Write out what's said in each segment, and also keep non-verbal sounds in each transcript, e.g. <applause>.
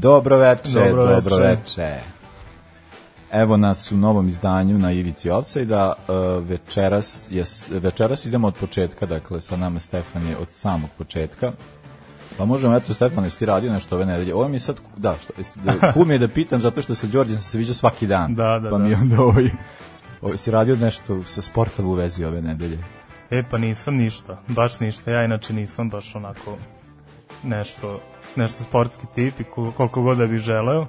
Dobro veče, Dobro dobro, veče. veče. Evo nas u novom izdanju na Ivici Offside-a. Uh, večeras, je, večeras idemo od početka, dakle sa nama Stefan je od samog početka. Pa možemo, eto, Stefan, jesi ti radio nešto ove nedelje? Ovo mi je sad, da, što, da, <laughs> mi je da pitam, zato što sa Đorđem se viđao svaki dan. Da, da, pa da. mi je onda ovaj, ovaj, si radio nešto sa sportom u vezi ove nedelje? E, pa nisam ništa, baš ništa. Ja inače nisam baš onako nešto, nešto sportski tip i ko- koliko god da bih želeo.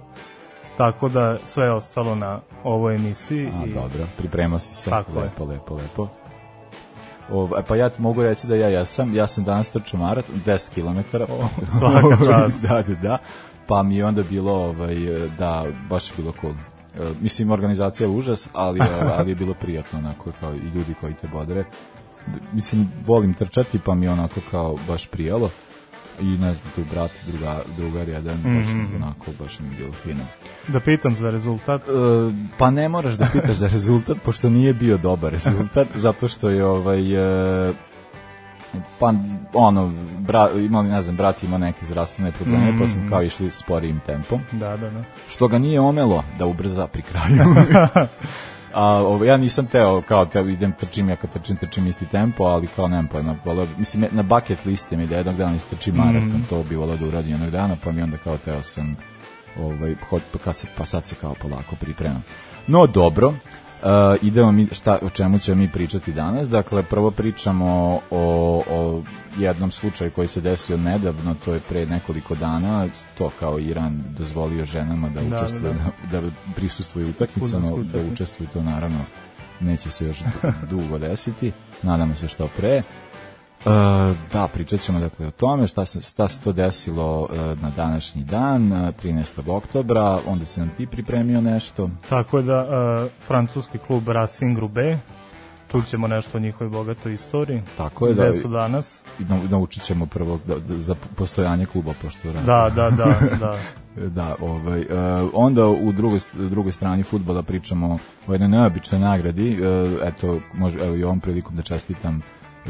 Tako da sve je ostalo na ovoj emisiji. A, i dobro, pripremao si se. Tako je. lepo, lepo, lepo. Ov, pa ja mogu reći da ja jesam, ja sam danas trčao maraton, 10 km. svaka <laughs> čast. da, da, da. Pa mi je onda bilo, ovaj, da, baš je bilo cool. E, Mislim, organizacija je užas, ali, e, <laughs> ali je bilo prijatno, onako, kao i ljudi koji te bodre. Mislim, volim trčati, pa mi je onako kao baš prijalo. I ne znam, tu brat, druga, drugar jedan, baš Mhm. onako, baš mi bilo fino. Da pitam za rezultat. E, pa ne moraš da pitaš za rezultat pošto nije bio dobar rezultat <laughs> zato što je ovaj e, pa ono bra, imali ne znam brat ima neke zdravstvene probleme pa smo kao išli sporijim tempom Da, da, da. što ga nije omelo da ubrza pri kraju <laughs> A ovo, ja nisam teo kao teo idem trčim ja kad trčim trčim isti tempo ali kao nemam pojma voleo mislim na bucket listi mi da jednog dana istrčim maraton to bi voleo da uradim jednog dana pa mi onda kao teo sam ovaj hod, pa kad se pa sad se kao polako pripremam. No dobro. Uh, idemo mi šta o čemu ćemo mi pričati danas. Dakle prvo pričamo o, o jednom slučaju koji se desio nedavno, to je pre nekoliko dana, to kao Iran dozvolio ženama da, Da, učestvuju da, da, da prisustvuju utakmicama, da učestvuju to naravno neće se još dugo desiti. Nadamo se što pre. E, da, pričat ćemo dakle o tome šta se, šta se to desilo e, na današnji dan, e, 13. oktobra, onda se nam ti pripremio nešto. Tako je da uh, francuski klub Racing Roubaix, čućemo nešto o njihovoj bogatoj istoriji. Tako je da su danas? i nau- naučit ćemo prvo da, da, za postojanje kluba pošto. Da, da, da, <laughs> da. Da, ovaj, e, onda u drugoj, drugoj strani futbola pričamo o jednoj neobičnoj nagradi, e, eto, može, evo i ovom prilikom da čestitam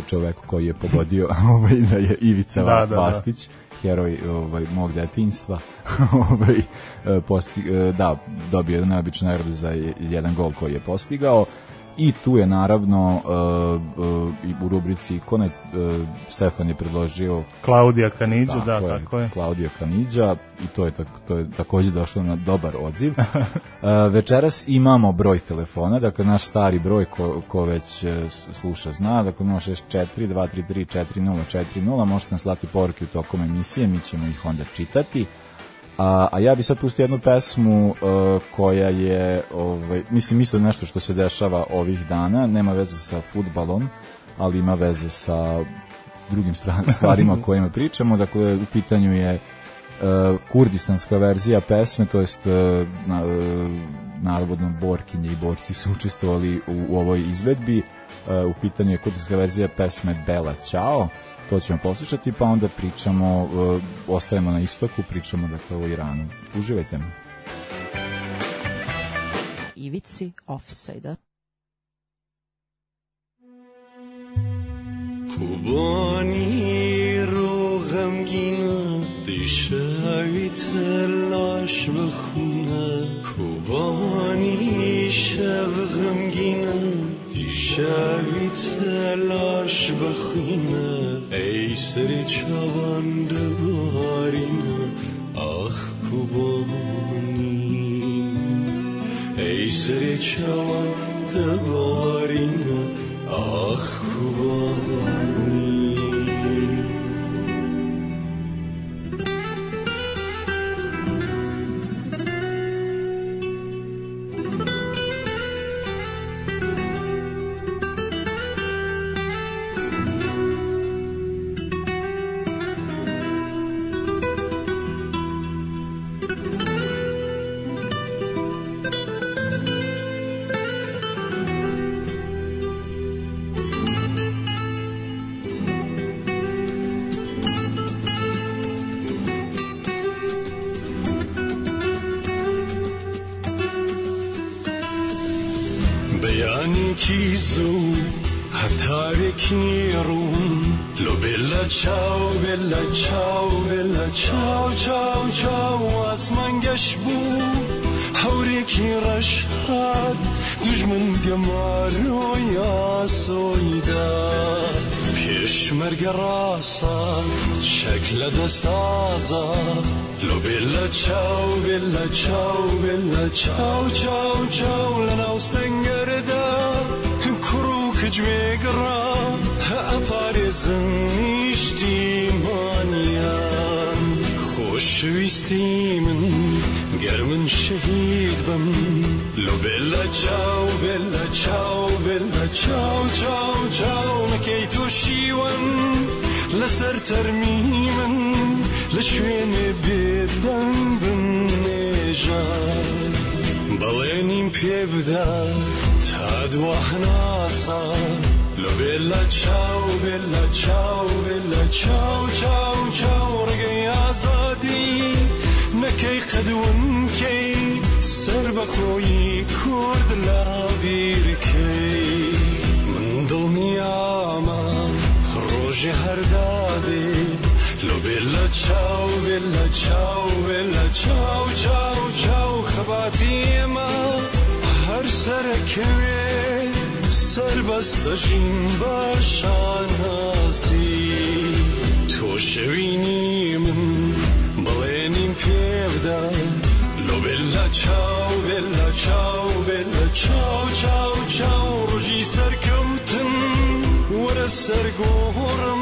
čoveku koji je pogodio <laughs> ovaj, da je Ivica Da, da, da. Vastić, heroj ovaj, mog detinjstva, <laughs> ovaj, e, posti, e, da, dobio jednu neobičnu nagradu za je- jedan gol koji je postigao i tu je naravno e, e, i u rubrici ikone e, Stefan je predložio Klaudija Kaniđu, da, je, tako je. Klaudio Kaniđa i to je, tak, to je takođe došlo na dobar odziv. <laughs> Uh, večeras imamo broj telefona, dakle naš stari broj ko, ko već sluša zna, dakle 064 233 4040, možete nam slati poruke u tokom emisije, mi ćemo ih onda čitati. A, a ja bi sad pustio jednu pesmu uh, koja je, ovaj, mislim, isto nešto što se dešava ovih dana, nema veze sa futbalom, ali ima veze sa drugim <laughs> stvarima o kojima pričamo. Dakle, u pitanju je uh, kurdistanska verzija pesme, to jest uh, na, uh, navodno borkinje i borci su učestvovali u, u ovoj izvedbi. Uh, u pitanju je kurdistanska verzija pesme Bela Ćao, to ćemo poslušati, pa onda pričamo, uh, ostajemo na istoku, pričamo dakle o Iranu. Uživajte. Ivici offside-a. کوبانی رو غمگینه دیشبی تلاش بخونه کوبانی شب غمگینه دیشبی تلاش بخونه ای سری چوانده بارینه آخ کوبانی ای سری چوانده بارینه آخ کوبانی دژمن گەمارۆ یاسۆیدا پێشمەرگە ڕاستە چەک لە دەستازە لۆ بێ لە چاو بێ لە چاو بێ لە چاو چاو چاو لە ناو سنگەردا کوڕ و کجوێگڕا ئەپارێزن نیشتیمانیان خۆشویستی من گەر من شەهید بم. Lo bella ciao, bella ciao, bella ciao, ciao, ciao نەکەی تۆ شیوەن لەسەر تەرمیمن لە شوێنێ بێدەم بنێژان بەڵێنیم پێ بدا تا دوهناسا لە بێلا چاو بێلا چاو بێلا چاو چاو چاو ڕگەی ئازادی نەکەی قەدون کەی سەر بەخۆی کورد لا بیرکەی من دڵنیامە ڕۆژی هەردادێ لۆ بێلە چاو بێلە چاو بێلە چاو چاو چاو خەباتی ئێمە هەر سەرەکەوێ سەربەستەژین باشان هاسی تۆ شەوینی من بەڵێنیم پێبدا لۆ بێلە چاو بێلە چاو بێلە چاو چاو چاو ڕژی سەرکەوتن وەرە سەرگۆڕم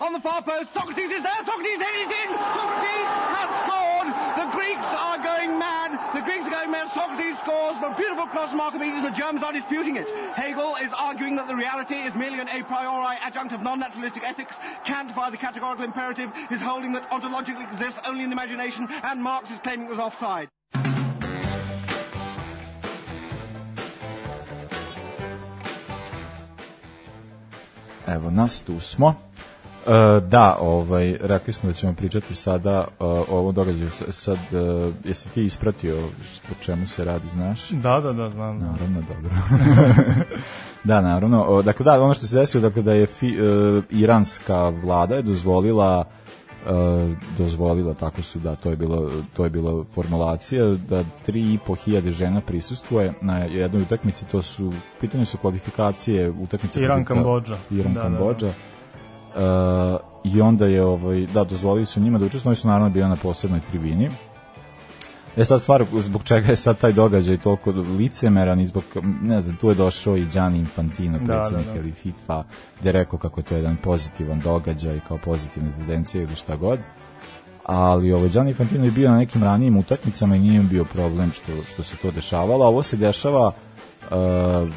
on the far post. Socrates is there. Socrates headed in. Socrates has scored. The Greeks are going mad. The Greeks are going mad. Socrates scores. The beautiful cross from Archimedes. The Germans are disputing it. Hegel is arguing that the reality is merely an a priori adjunct of non-naturalistic ethics. Kant, by the categorical imperative, is holding that ontologically exists only in the imagination, and Marx is claiming it was offside. Evo nas, tu smo. E, da, ovaj, rekli smo da ćemo pričati sada uh, o ovom događaju. Sad, uh, jesi ti ispratio o čemu se radi, znaš? Da, da, da, znam. Naravno, dobro. <laughs> da, naravno. O, dakle, da, ono što se desilo, dakle, da je fi, e, iranska vlada je dozvolila e, dozvolila, tako su, da, to je bilo, to je bila formulacija, da 3.500 žena prisustvuje na jednoj utakmici, to su, pitanje su kvalifikacije utakmice. Iran, protiv- Kambodža. Iran, Da, da, da. I onda je, ovaj, da, dozvolili su njima da učestvuju, oni su naravno bili na posebnoj tribini. E sad stvar, zbog čega je sad taj događaj toliko licemeran i zbog, ne znam, tu je došao i Gianni Infantino, Da, predsjednik da, da. ili FIFA, gde je rekao kako je to jedan pozitivan događaj, kao pozitivna tendencija ili šta god. Ali ovaj Gianni Infantino je bio na nekim ranijim utakmicama i nije bio problem što, što se to dešavalo, a ovo se dešava uh,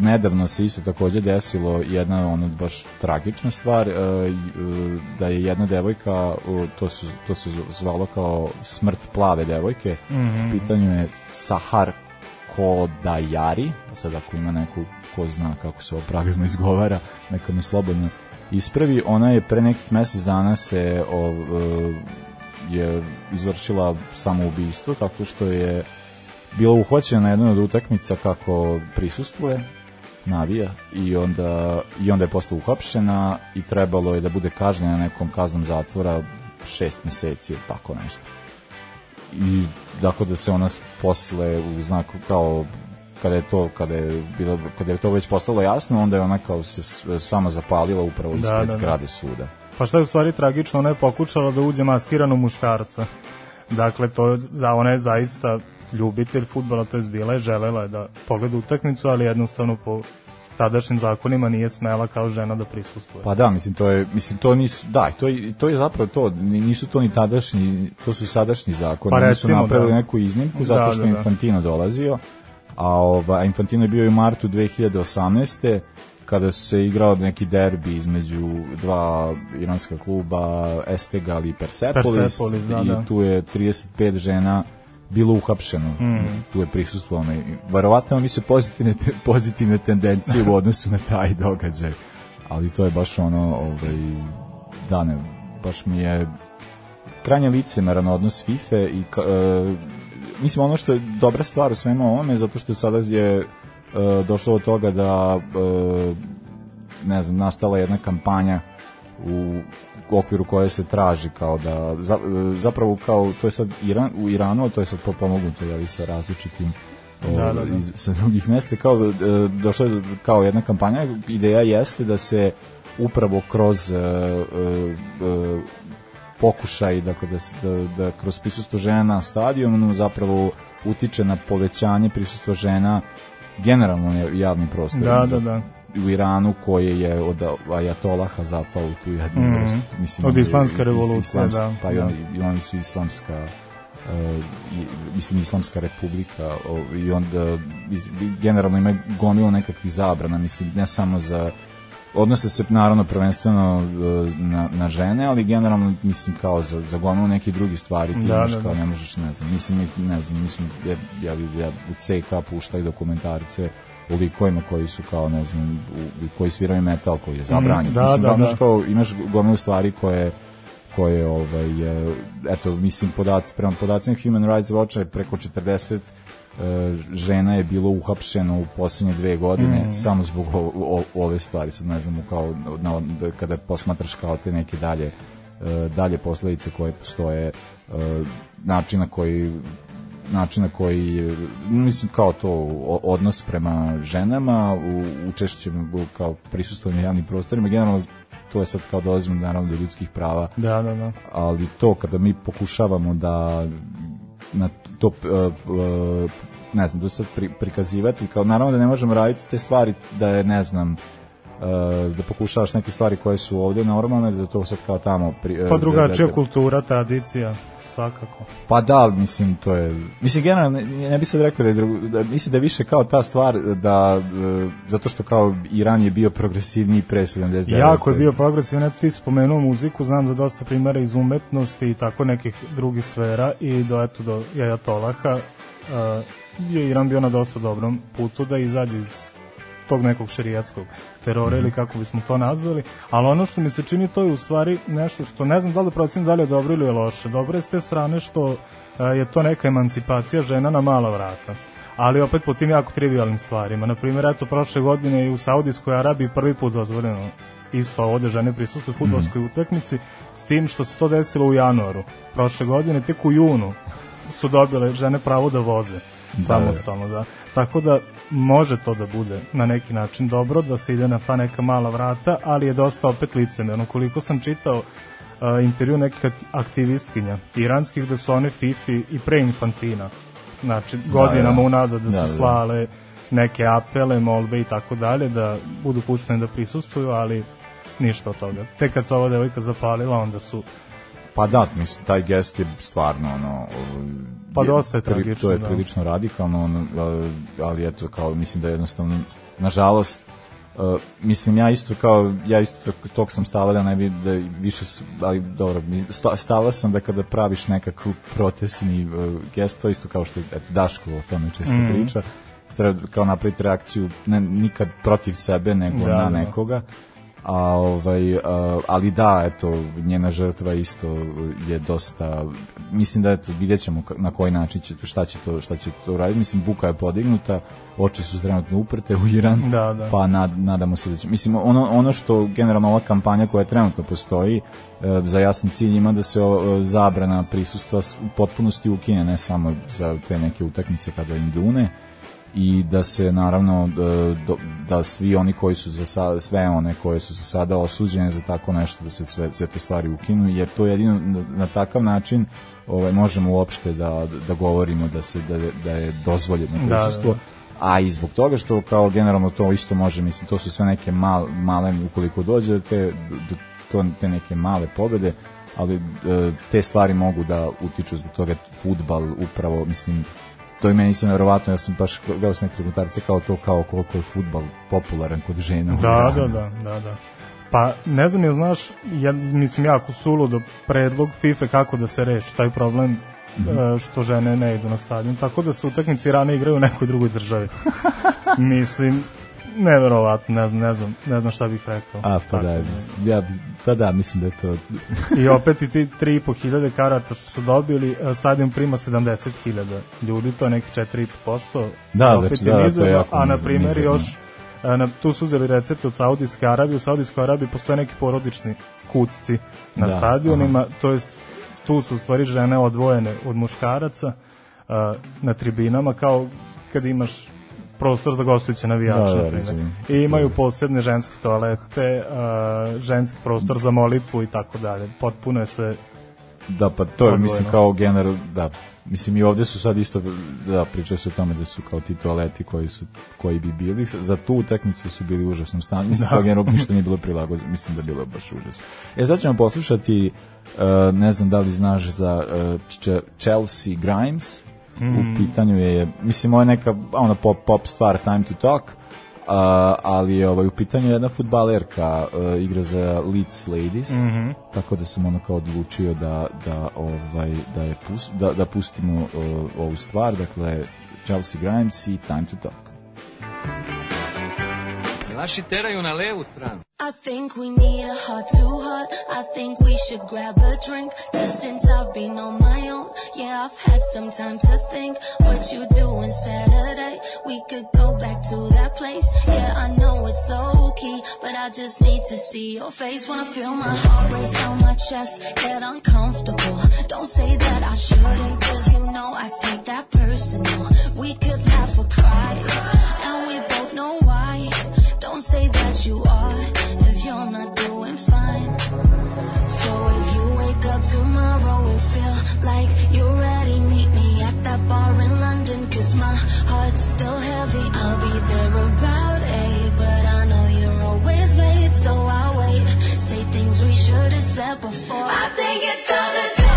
nedavno se isto takođe desilo jedna ono baš tragična stvar e, e, da je jedna devojka to se to se zvalo kao smrt plave devojke mm -hmm. pitanju je Sahar Kodajari sad ako ima neku ko zna kako se ovo pravilno izgovara neka me slobodno ispravi ona je pre nekih mesec dana se o, e, je izvršila samoubistvo tako što je bila uhvaćena na jednoj od utakmica kako prisustvuje navija i onda, i onda je posle uhapšena i trebalo je da bude kažnjena nekom kaznom zatvora šest meseci ili tako nešto. I dakle da se ona posle u znaku kao kada je to kada je bilo kada je to već postalo jasno onda je ona kao se sama zapalila upravo Da, ispred da, da. zgrade suda. Pa što je u stvari tragično, ona je pokušala da uđe maskirano muškarca. Dakle, to za ona je zaista ljubitelj futbala, to je bila je želela je da pogleda utakmicu, ali jednostavno po tadašnjim zakonima nije smela kao žena da prisustuje. Pa da, mislim to je mislim to nisu da, to je to je zapravo to, ni- nisu to ni tadašnji, to su sadašnji zakoni. Pa recimo, napravili da. neku iznimku zato Da, što da, je da. Infantino dolazio, a ova Infantino je bio i u martu 2018 kada se igrao neki derbi između dva iranska kluba Estegal i Persepolis, Persepolis, da, i da. tu je 35 žena bilo uhapšeno. Mm. Tu je prisustvovano i verovatno mi se pozitivne, pozitivne tendencije u odnosu na taj događaj. Ali to je baš ono, ovaj, da ne, baš mi je krajnje licemeran odnos FIFA i ka, e, mislim ono što je dobra stvar u svemu ovome zato što sada je e, došlo do toga da e, ne znam, nastala jedna kampanja u okviru koje se traži kao da za, zapravo kao to je sad Iran, u Iranu, a to je sad potpomognuto je sa različitim Da, o, da, da. iz, sa drugih mesta kao da, e, došla je kao jedna kampanja ideja jeste da se upravo kroz e, e, e, pokušaj dakle da, se- da, da kroz prisustvo žena na stadionu zapravo utiče na povećanje prisustva žena generalno javnim prostorima Da, da, da. U Iranu koje je od ajatolaha zapao u tu jednu Mhm. vrstu, mislim Od islamske revolucije, islamska- da, pa i da. oni, i oni su islamska uh, mislim islamska republika o, i onda i generalno ima gomilo nekakvih zabrana mislim ne samo za odnose se naravno prvenstveno uh, na, na žene, ali generalno mislim kao za, za gomilu nekih drugih stvari ti Da, imaš da, kao da. ne možeš, ne znam, mislim, ne znam, mislim, ja, ja, ja u CK puštaju dokumentarice likovima koji su kao, ne znam, u, koji sviraju metal, koji je zabranjen. da, mislim, da, imaš da. kao, imaš gomilu stvari koje koje ovaj e, eto mislim podaci prema podacima Human Rights Watcha je preko 40 e, žena je bilo uhapšeno u posljednje dve godine Mhm. samo zbog o, o, ove stvari sad ne znam kao na, na, kada posmatraš kao te neke dalje e, dalje posledice koje postoje e, načina koji načina koji e, mislim kao to odnos prema ženama u učešćem kao prisustvovanju javnim prostorima. Generalno to je sad kao dolazimo naravno do ljudskih prava. Da, da, da. ali to kada mi pokušavamo da na to e, e, ne znam, to sad pri, prikazivati kao naravno da ne možemo raditi te stvari da je ne znam e, da pokušavaš neke stvari koje su ovde normalne da to sad kao tamo pri, Pa da- drugačija da- da- kultura, tradicija, svakako. Pa da, mislim to je mislim generalno ne, ne bi sad rekao da je drugo, da mislim da je više kao ta stvar da e, zato što kao Iran je bio progresivniji pre 79. Jako je bio progresivan, eto ti spomenuo muziku, znam za dosta primjera iz umetnosti i tako nekih drugih sfera i do, eto, do Jajatolaha uh, je Iran bio na dosta dobrom putu da izađe iz tog nekog šerijatskog terora ili kako bismo to nazvali, ali ono što mi se čini to je u stvari nešto što ne znam da li procenim da li je dobro ili je loše. Dobro je s te strane što uh, je to neka emancipacija žena na mala vrata ali opet po tim jako trivialnim stvarima. Na primjer, eto, prošle godine i u Saudijskoj Arabiji prvi put dozvoljeno isto ovde žene prisustuju u futbolskoj utakmici, s tim što se to desilo u januaru. Prošle godine, tek u junu, su dobile žene pravo da voze samostalno, da. Tako da može to da bude na neki način dobro, da se ide na ta neka mala vrata, ali je dosta opet licemerno. Koliko sam čitao uh, intervju nekih ak- aktivistkinja iranskih da su one Fifi i pre Infantina znači godinama da. unazad da su Da, da. slale neke apele, molbe i tako dalje da budu puštene da prisustuju, ali ništa od toga. Tek kad se ova devojka zapalila, onda su Pa da, mislim, taj gest je stvarno ono... ovaj, Pa dosta je pri- tragično, To je da. prilično radikalno, ono, ali- eto, kao, mislim da je jednostavno, nažalost, Uh, mislim ja isto kao ja isto tog sam stava da ne bi da više ali dobro mi- sta- stava sam da kada praviš nekakav protestni uh, gest to isto kao što eto Daško o tome često Mhm. priča treba kao napraviti reakciju ne, nikad protiv sebe nego Da, na da. A ovaj a, ali da eto njena žrtva isto je dosta mislim da eto videćemo na koji način će šta će to šta će to raditi mislim buka je podignuta oči su trenutno uprte u Iran Da, da. pa nad, nadamo se da će mislim ono ono što generalno ova kampanja koja trenutno postoji e, za jasan cilj ima da se o, zabrana prisustva u potpunosti ukine ne samo za te neke utakmice kada im dune i da se naravno do, da svi oni koji su za sa, sve one koje su za sada osuđene za tako nešto da se sve, sve te stvari ukinu jer to jedino na, na takav način ovaj možemo uopšte da da govorimo da se da, da je dozvoljeno Da, prisustvo da. a i zbog toga što kao generalno to isto može mislim to su sve neke mal, male ukoliko dođe do te do to, te neke male pobede ali e, te stvari mogu da utiču zbog toga futbal upravo mislim to je meni se nevjerovatno, ja sam baš gledao sam neke dokumentarce kao to, kao koliko je futbal popularan kod žena. Da, da, da, da, da. Pa ne znam, jel znaš, ja, mislim jako suludo predlog FIFA kako da se reši taj problem e, što žene ne idu na stadion, tako da se utakmice rane igraju u nekoj drugoj državi. <laughs> Mislim, neverovatno, ne znam, ne znam, ne znam šta bih rekao. A, pa da, ja, pa da, mislim da je to... I opet i ti 3.5 hiljade karata što su dobili, e, stadion prima 70 hiljada ljudi, to je neki 4,5%. Da, opet znači, da, to je jako A na mizerno. primjer još, e, na, tu su uzeli recept od Saudijske Arabije, u Saudijskoj Arabiji postoje neki porodični kutci na Da, stadionima, to jest tu su u stvari žene odvojene od muškaraca a, na tribinama kao kad imaš prostor za gostujuće navijače Da, da, i imaju posebne ženske toalete a, ženski prostor za molitvu i tako dalje potpuno je sve Da, pa to je, Odvojeno. mislim, kao general, da, mislim i ovde su sad isto, da, pričaju se o tome da su kao ti toaleti koji su, koji bi bili, za tu utakmicu su bili u užasnom stanju, mislim, Da. kao general ništa nije bilo prilagođeno, mislim da je bilo baš užas. E, sad ćemo poslušati, uh, ne znam da li znaš za uh, Ch- Chelsea Grimes, Mm. u pitanju je, mislim, ovo je neka, ona pop, pop stvar, Time to Talk, Uh, ali je ovaj, u pitanju jedna futbalerka uh, igra za Leeds Ladies Mhm. tako da sam ono kao odlučio da, da, ovaj, da, je pus, da, da pustimo uh, ovu stvar, dakle Chelsea Grimes i Time to Talk. Naši teraju na levu stranu. I think we need a heart to heart. I think we should grab a drink. Cause since I've been on my own, yeah, I've had some time to think. What you doing Saturday? We could go back to that place. Yeah, I know it's low key, but I just need to see your face. Wanna feel my heart race on my chest, get uncomfortable. Don't say that I shouldn't, cause you know I take that personal. We could laugh or cry, and we both know why. Don't say that you are if you're not doing fine. So if you wake up tomorrow and feel like you're ready, meet me at that bar in London. Cause my heart's still heavy. I'll be there about eight, but I know you're always late, so I'll wait. Say things we should have said before. I think it's time to talk.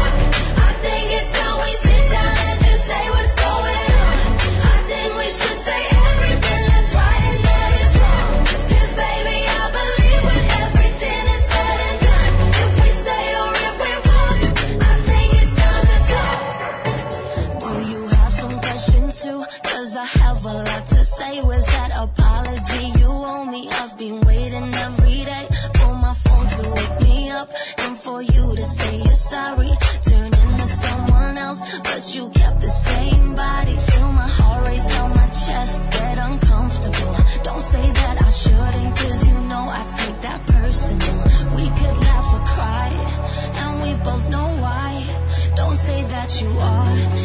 you are.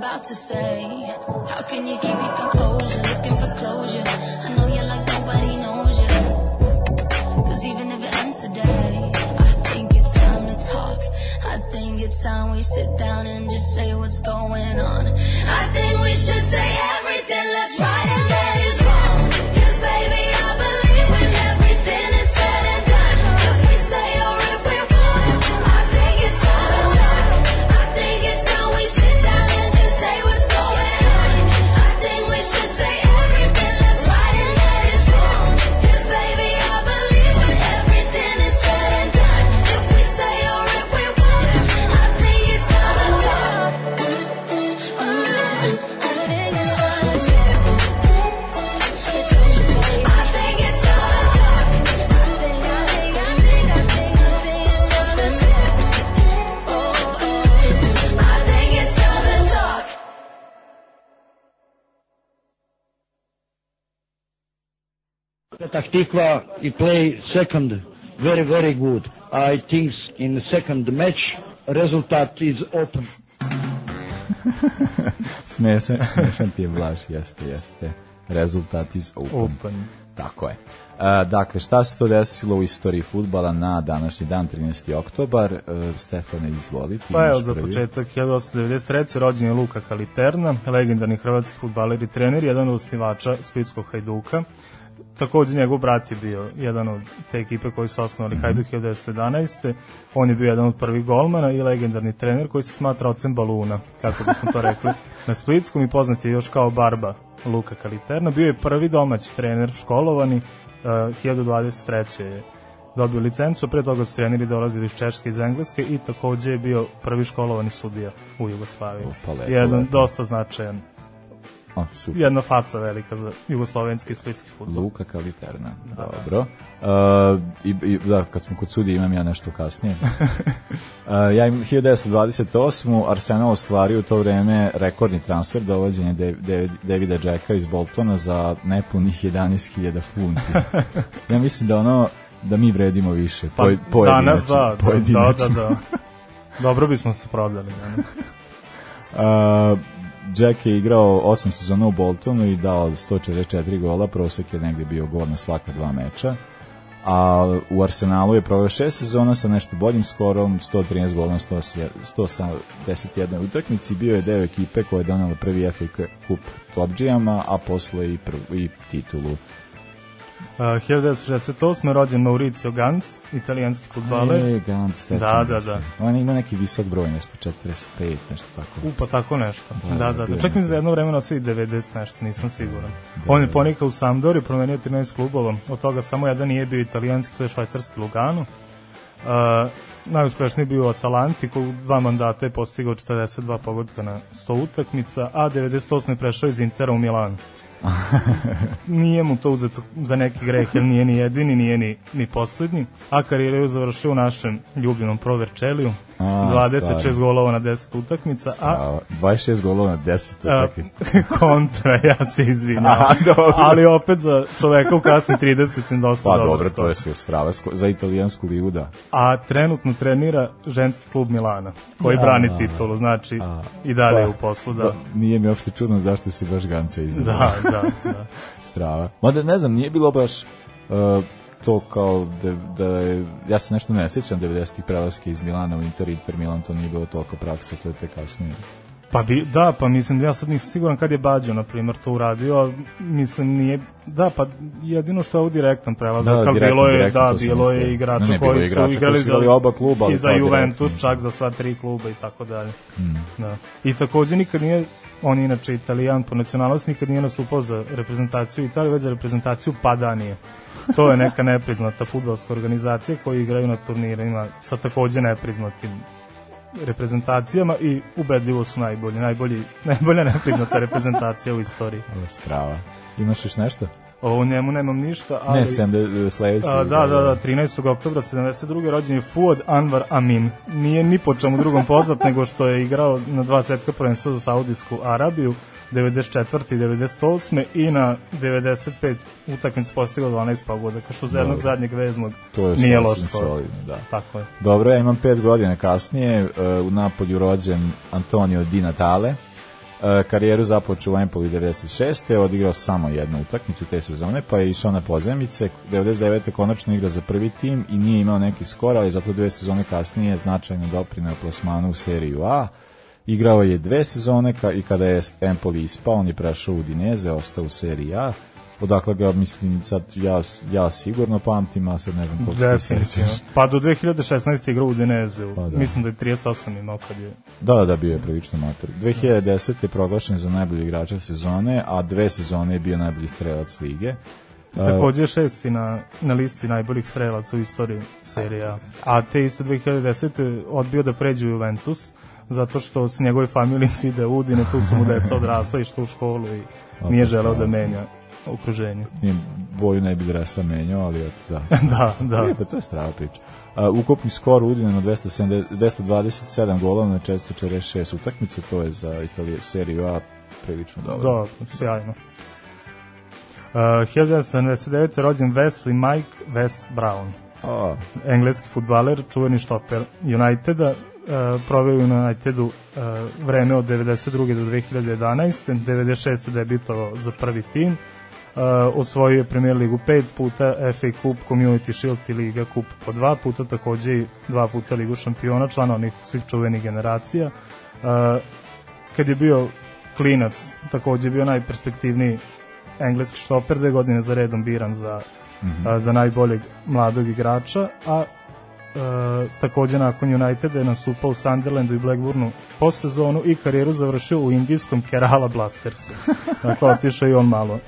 About to say. How can you keep your composure? Looking for closure. I know you're like nobody knows you. Cause even if it ends today, I think it's time to talk. I think it's time we sit down and just say what's going on. I think we should say everything Let's right and Tikva he play second very very good. I think in the second match result is open. <laughs> smešan, smešan ti je Blaž, jeste, jeste. Rezultat iz Open. Open. Tako je. E, dakle, šta se to desilo u istoriji futbala na današnji dan, 13. oktobar? E, Stefane, izvoli. ti Pa evo, za početak 1893. rođen je Luka Kaliterna, legendarni hrvatski futbaler i trener, jedan od osnivača Splitskog Hajduka. Takođe njegov brat je bio jedan od te ekipe koji su osnovali Mhm. Hajduk 1911. On je bio jedan od prvih golmana i legendarni trener koji se smatra ocem baluna, kako bismo to rekli. <laughs> Na Splitskom i poznat je još kao Barba Luka Kaliterna. Bio je prvi domaći trener školovani, uh, 1023. je dobio licencu, pre toga su treneri dolazili iz Češke i iz Engleske i takođe je bio prvi školovani sudija u Jugoslaviji. Opa, lepo, Jedan lepo. dosta značajan, O, super. jedna faca velika za jugoslovenski i splitski futbol. Luka Kaliterna, dobro. Uh, i, i, da, kad smo kod sudi imam ja nešto kasnije. <laughs> uh, ja imam 1928. Arsenal ostvario u to vreme rekordni transfer dovođenje Davida Jacka iz Boltona za nepunih 11.000 funti. <laughs> ja mislim da ono da mi vredimo više. Pa poj, pojedinačno, danas da, da, da, pojedinačno. da, da. Dobro bismo se prodali. Da. Uh, <laughs> Jack je igrao 8 sezona u Boltonu i dao 144 gola, prosek je negde bio gol na svaka dva meča. A u Arsenalu je proveo 6 sezona sa nešto boljim skorom, 113 gola na 171 utakmici, bio je deo ekipe koja je donela prvi FA Cup Topđijama, a posle i, prv, i titulu. Uh, 1968. rođen Mauricio Gantz, italijanski futbaler. E, Gant, sećam Da, da, da. On ima neki visok broj, nešto 45, nešto tako. U, pa tako nešto. Da, Da, da, da, da. Čak mi za jedno vreme nosio i 90 nešto, nisam siguran. On je ponikao u Sampdori, promenio 13 klubova, od toga samo jedan nije bio italijanski, to je švajcarski Lugano. Uh, najuspešniji bio Atalanti, koji u dva mandata je postigao 42 pogodka na 100 utakmica, a 98. je prešao iz Intera u Milan. <laughs> nije mu to uzeto za neki greh, jer nije ni jedini, nije ni, ni poslednji, a karijeru je završio u našem ljubljenom Pro Verčeliju, A, 26 stvarno. golova na 10 utakmica, a A, 26 golova na 10 A, utakmica. <laughs> kontra, ja se izvinjam. A, dobro. Ali opet za čoveka u kasni 30 dosta Pa dobar dobro, to je sve strava za italijansku ligu, da. A trenutno trenira ženski klub Milana, koji Ja. brani titulu, znači A, i dalje pa, u poslu, da. Da, nije mi uopšte čudno zašto si baš Ganca izabrao. Da, da, da. <laughs> Strava. Mada ne znam, nije bilo baš uh, to kao da, da je, ja se nešto ne sjećam 90-ih prelaske iz Milana u Inter, Inter Milan, to nije bilo toliko praksa, to je te kasnije. Pa bi, da, pa mislim, ja sad nisam siguran kad je Bađo, na primjer, to uradio, mislim, nije, da, pa jedino što je ovo direktan prelazak, Da, ali direktno, bilo je, direktno, da, bilo je igrača Ne, ne, koji su igrača koji igrali su za oba kluba, ali i za Juventus, direktno. čak za sva tri kluba i tako dalje. Mm. Da. I takođe nikad nije, on je inače italijan po nacionalnosti, nikad nije nastupao za reprezentaciju Italije, već za reprezentaciju Padanije. To je neka nepriznata futbolska organizacija koji igraju na turnirima sa takođe nepriznatim reprezentacijama i ubedljivo su najbolji, najbolji, <laughs> najbolja nepriznata reprezentacija u istoriji. Je strava. Imaš još nešto? O njemu nemam ništa, ali... Ne, sem da sledeći. A, da, da, da, 13. oktobra 72. rođen je Fuad Anwar Amin. Nije ni po čemu drugom poznat nego što je igrao na dva svetska prvenstva za Saudijsku Arabiju 94. i 98. i na 95 utakmica postigao 12 pogodaka, što za jednog Dobro. zadnjeg veznog To je nije loš solidno, da. Tako je. Dobro, ja imam pet godina kasnije, uh, u Napolju rođen Antonio Di Natale, karijeru započeo u Empoli 96. odigrao samo jednu utakmicu te sezone, pa je išao na pozemice. 99. konačno igrao za prvi tim i nije imao neki skor, ali zato dve sezone kasnije značajno doprinao plasmanu u seriju A. Igrao je dve sezone i kada je Empoli ispao, on je prešao u Dineze, ostao u seriji A. Odakle ga, mislim, sad ja, ja sigurno pamtim, a sad ne znam koliko se sećaš. Pa do 2016. igrao u Dinezeu. Pa da. Mislim da je 38 imao kad je... Da, da, da, bio je prilično mator. 2010. je proglašen za najbolji igrača sezone, a dve sezone je bio najbolji strelac lige. Takođe je šesti na, na listi najboljih strelaca u istoriji serije A. Te iste 2010. odbio da pređe u Juventus, zato što s njegove familije svi da udine, tu su mu deca odrasla, išla u školu i nije želeo da menja okruženje. Nije boju ne bi dresa menjao, ali eto, da. <laughs> da, da. E, pa to je strava priča. Uh, ukupni skor Udine na 270, 227 golova na 446 utakmice, to je za Italiju seriju A prilično dobro. Da, sjajno. Uh, 1979. rođen Wesley Mike Wes Brown, A, engleski futbaler, čuveni štoper Uniteda, uh, proveo u Unitedu uh, vreme od 92. do 2011. 96. debitovao za prvi tim. Uh, osvojio je Premier ligu pet puta, FA Cup, Community Shield i Liga Cup po dva puta, takođe i dva puta Ligu šampiona, člana onih svih čuvenih generacija. Uh, kad je bio klinac, takođe je bio najperspektivniji engleski štoper, dve godine za redom biran za, mm -hmm. za najboljeg mladog igrača, a e, takođe nakon Uniteda je nastupao u Sunderlandu i Blackburnu po sezonu i karijeru završio u indijskom Kerala Blastersu. <laughs> Dakle, otišao i on malo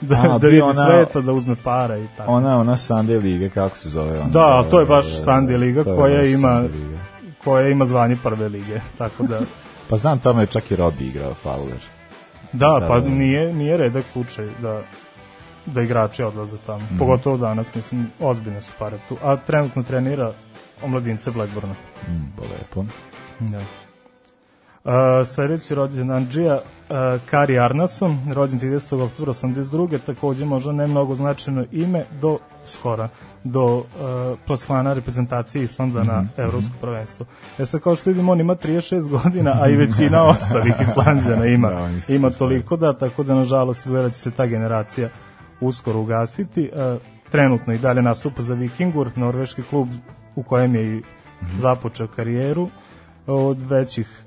<laughs> da, A, da vidi ona- sveta, da uzme para i tako. Ona, ona Sunday Liga, kako se zove? Ona, Da, ali to je baš Da, da, Sunday Liga koja ima- Liga. koja ima zvanje prve lige, <laughs> tako da <laughs> Pa znam, tamo je čak i Robbie igrao Fowler. Da, Da, pa da. nije, nije redak slučaj da da igrači odlaze tamo. Mhm. Pogotovo danas, mislim, ozbiljne su pare tu. A trenutno trenira omladince Blackburna. Mm, pa lepo. Da. Uh, sledeći rođen Andžija uh, Kari Arnason, rođen 30. oktobra 82. Takođe možda ne mnogo značajno ime do skora, do uh, plasmana reprezentacije Islanda na evropsko prvenstvo. E sad kao što vidimo, on ima 36 godina, a i većina <laughs> ostalih Islanđana ima, Da, ima toliko da, tako da nažalost izgleda da će se ta generacija uskoro ugasiti. Uh, trenutno i dalje nastupa za Vikingur, norveški klub u kojem je i započeo karijeru od većih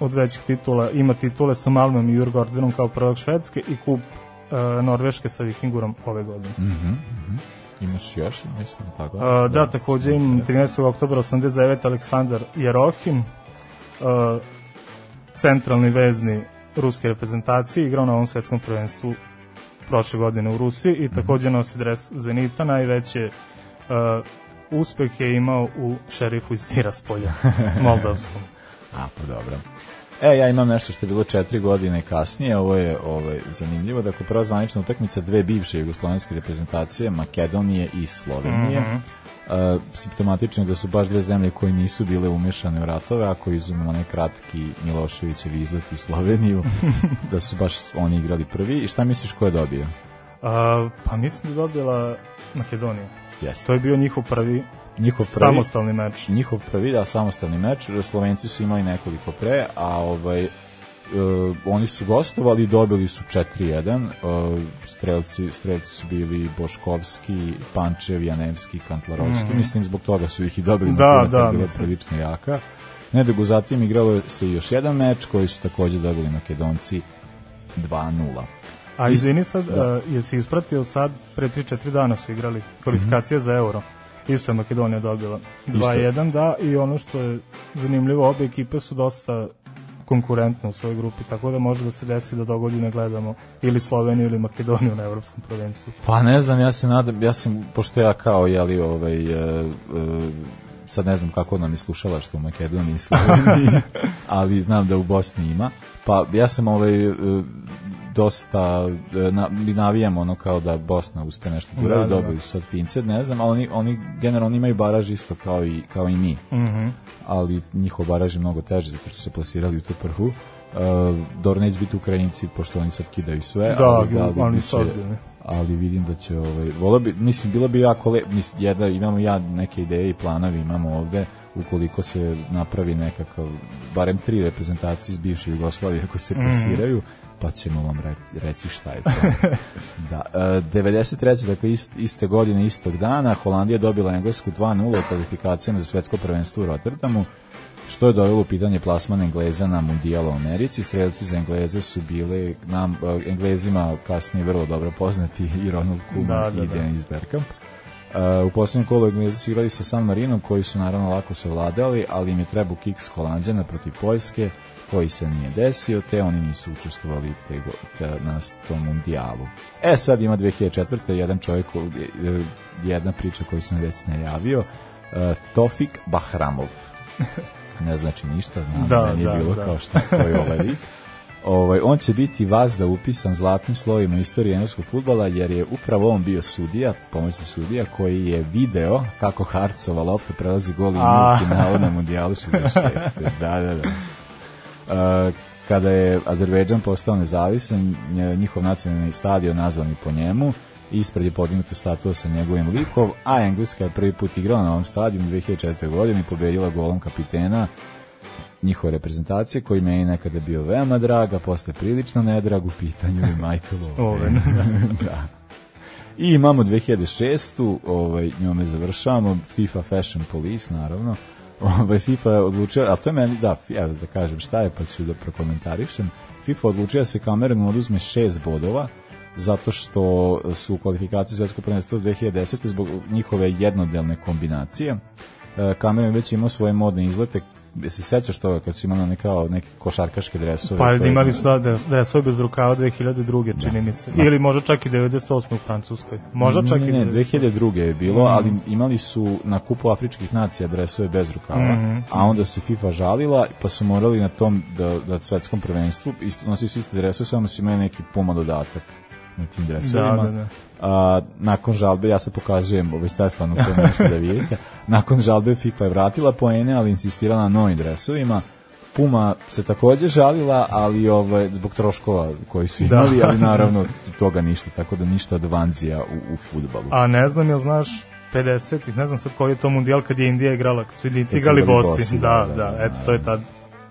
od većih titula ima titule sa Malmom i Jurgordenom kao prvog Švedske i kup uh, Norveške sa Vikingurom ove godine. Mhm, mhm. Imaš još, mislim, tako? Uh, da, takođe im 13. oktobra 89. Aleksandar Jerohin, uh, centralni vezni ruske reprezentacije, igrao na ovom svetskom prvenstvu prošle godine u Rusiji i takođe nosi dres Zenita, najveće uh, uspeh je imao u šerifu iz Tiraspolja, <laughs> Moldavskom. A, pa dobro. E, ja imam nešto što je bilo četiri godine kasnije, ovo je ovaj, zanimljivo, dakle prva zvanična utakmica dve bivše jugoslovenske reprezentacije, Makedonije i Slovenije. Mm -hmm. simptomatično je da su baš dve zemlje koje nisu bile umešane u ratove, ako izumemo onaj kratki Miloševićev izlet u Sloveniju, <laughs> da su baš oni igrali prvi. I šta misliš ko je dobio? Uh, pa mislim da je dobila Makedonija. Jeste. To je bio njihov prvi Njihov prvi, samostalni meč. njihov prvi da samostalni meč, Slovenci su imali nekoliko pre, a ovaj Uh, oni su gostovali i dobili su 4-1 uh, strelci, strelci su bili Boškovski, Pančev, Janevski, Kantlarovski mm. mislim zbog toga su ih i dobili Da, Makedonija da, je bila prilično jaka nedugo zatim igralo se još jedan meč koji su takođe dobili Makedonci 2-0 A izvini sad, Da. da. uh, jesi ispratio sad, pre 3-4 dana su igrali kvalifikacije za euro. Isto je Makedonija dobila 2-1, da, i ono što je zanimljivo, obe ekipe su dosta konkurentne u svojoj grupi, tako da može da se desi da dogodine gledamo ili Sloveniju ili Makedoniju na evropskom prvenstvu. Pa ne znam, ja se nadam, ja sam, pošto ja kao, jeli, ovaj, e, e, sad ne znam kako nam je slušala što u Makedoniji i Sloveniji, <laughs> ali znam da u Bosni ima, pa ja sam ovaj, e, dosta e, na, navijam ono kao da Bosna uspe nešto da, Da, da, da. sad Fince, ne znam, ali oni, oni generalno imaju baraž isto kao i, kao i mi, Mhm. ali njihov baraž je mnogo teži zato što su se plasirali u tu prvu. Uh, dobro neće biti Ukrajinci pošto oni sad kidaju sve Da, ali, ali oni bit su će- ozbiljni. ali vidim da će ovaj voleo bi mislim bilo bi jako le mislim jedna imamo ja neke ideje i planovi imamo ovde ukoliko se napravi nekakav barem tri reprezentacije iz bivše Jugoslavije ako se plasiraju pa ćemo vam re- reći šta je to. <laughs> da, e, 93. dakle ist, iste godine, istog dana, Holandija dobila Englesku 2-0 u kvalifikacijama za svetsko prvenstvo u Rotterdamu, što je dovelo u pitanje plasman Engleza na mundijalu u Americi. Strelci za Engleze su bile nam, e, Englezima kasnije vrlo dobro poznati i Ronald Koeman Da, da, i da. Dennis Bergkamp. Uh, u poslednjem kolu Englezi su igrali sa San Marinom koji su naravno lako savladali, ali im je trebao kiks Holandjana protiv Poljske koji se nije desio, te oni nisu učestvovali te, te, na tom mundijalu. E sad ima 2004. jedan čovjek, e, jedna priča koju sam već najavio, uh, Tofik Bahramov. <laughs> ne znači ništa, znam, Da, meni je da, bilo da. kao šta koji ovaj lik. Ovaj, on će biti vazda upisan zlatnim slovima istorije engleskog futbala jer je upravo on bio sudija, pomoćni sudija koji je video kako Harcova lopta prelazi gol i u finalu na mundijalu 66. Da, da, da. Kada je Azerbejdžan postao nezavisan, njihov nacionalni stadion nazvan i po njemu ispred je podignuta statua sa njegovim likov, a Engleska je prvi put igrala na ovom stadionu 2004. godine i pobedila golom kapitena njihove reprezentacije koji me je nekada bio veoma drag, a posle prilično nedrag u pitanju je Michael. Owen. <laughs> da. I imamo 2006. Ovaj, njome završavamo, FIFA Fashion Police, naravno. Ovaj, FIFA odlučila, a to je meni, da, evo da kažem šta je, pa ću da prokomentarišem. FIFA odlučila da se Kamerun oduzme šest bodova, zato što su u kvalifikaciji svetskog prvenstva 2010. zbog njihove jednodelne kombinacije. E, Kamerun već imao svoje modne izlete se sećaš toga kad su imali neke, neke košarkaške dresove? Pa to je- imali su da, da dresove bez rukava 2002. čini mi se. Ili možda čak i 98. u Francuskoj. Možda čak ne, i ne, 98.. 2002. je bilo, ali imali su na kupu afričkih nacija dresove bez rukava, Mhm. a onda se FIFA žalila, pa su morali na tom da, da svetskom prvenstvu, isto, nosili su iste dresove, samo su imali neki puma dodatak na tim dresovima. Da, da, da. A, nakon žalbe, ja se pokazujem ovaj Stefanu koji nešto da vidite, <laughs> nakon žalbe FIFA je vratila poene, ali insistirala na novim dresovima, Puma se takođe žalila, ali ovaj, zbog troškova koji su Da. imali, ali <laughs> naravno toga ništa, tako da ništa od vanzija u, u futbalu. A ne znam, jel znaš 50-ih, ne znam sad koji je to mundijal kad je Indija igrala, kad su Indijci igrali igrali bosi. bosi, Da, da, da, da, eto, da. to je tad,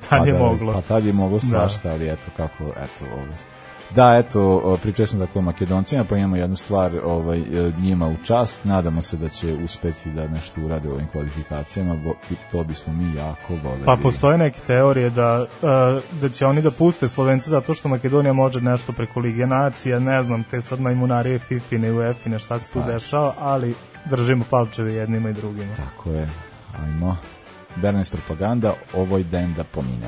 tad je da, moglo. Pa tad je moglo svašta, ali eto kako, eto, ovaj. Da, eto, o, pričali smo dakle o Makedoncima, pa imamo jednu stvar ovaj, e, njima u čast, nadamo se da će uspeti da nešto urade u ovim kvalifikacijama, bo, to bismo mi jako voljeli. Pa postoje neke teorije da, uh, da će oni da puste Slovence zato što Makedonija može nešto preko Lige nacija, ne znam, te sad majmunarije Fifine, UEFA-ine, šta se tu Pa. dešava, ali držimo palčeve jednima i drugima. Tako je, ajmo. Bernes propaganda, ovoj den da pomine.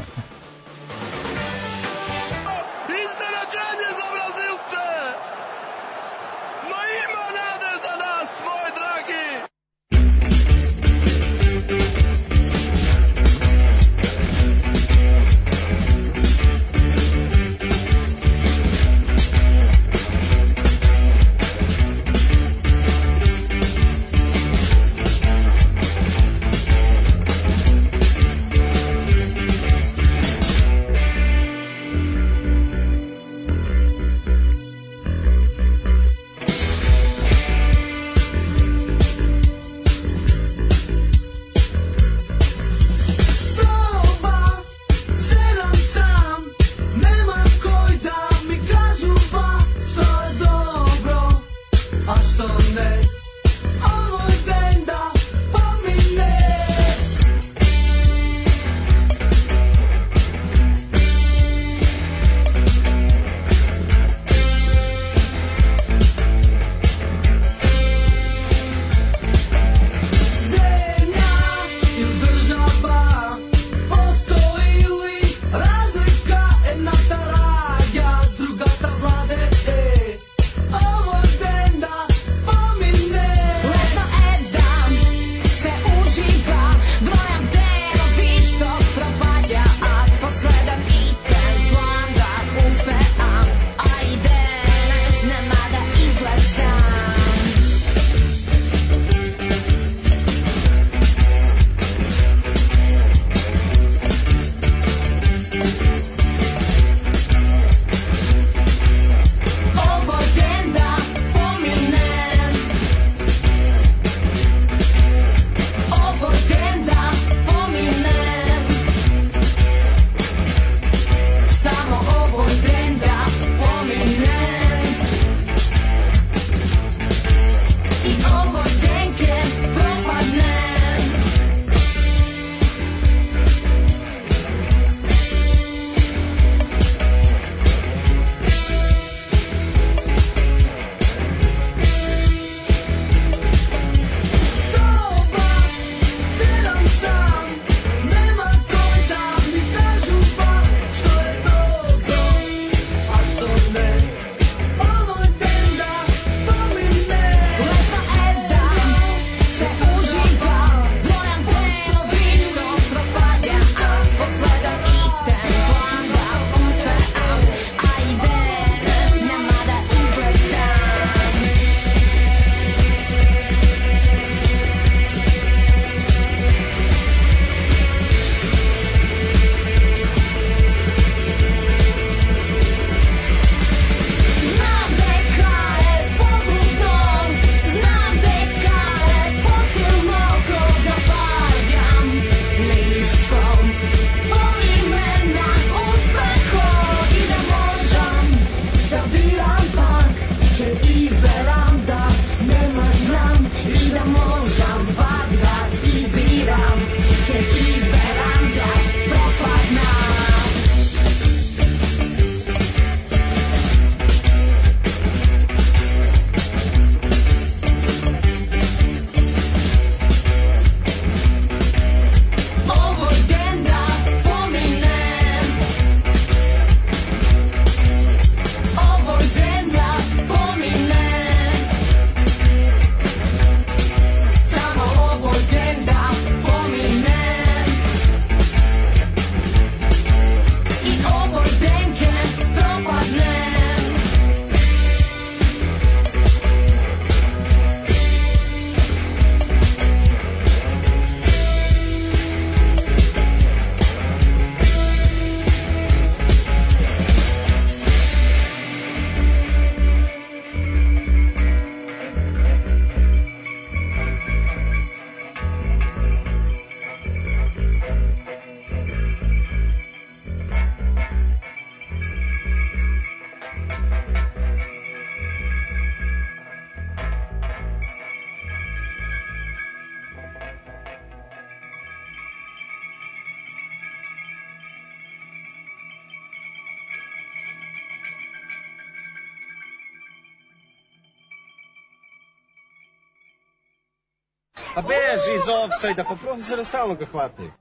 Beži iz offside pa profesora stalno ga hvataju.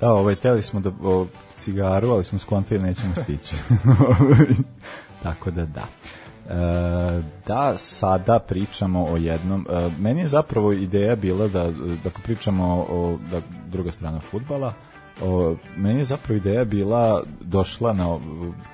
Da, ovaj, teli smo da o, cigaru, ali smo skontali nećemo stići. <laughs> Tako da da. E, da sada pričamo o jednom e, meni je zapravo ideja bila da dakle pričamo o da, druga strana futbala o, meni je zapravo ideja bila došla na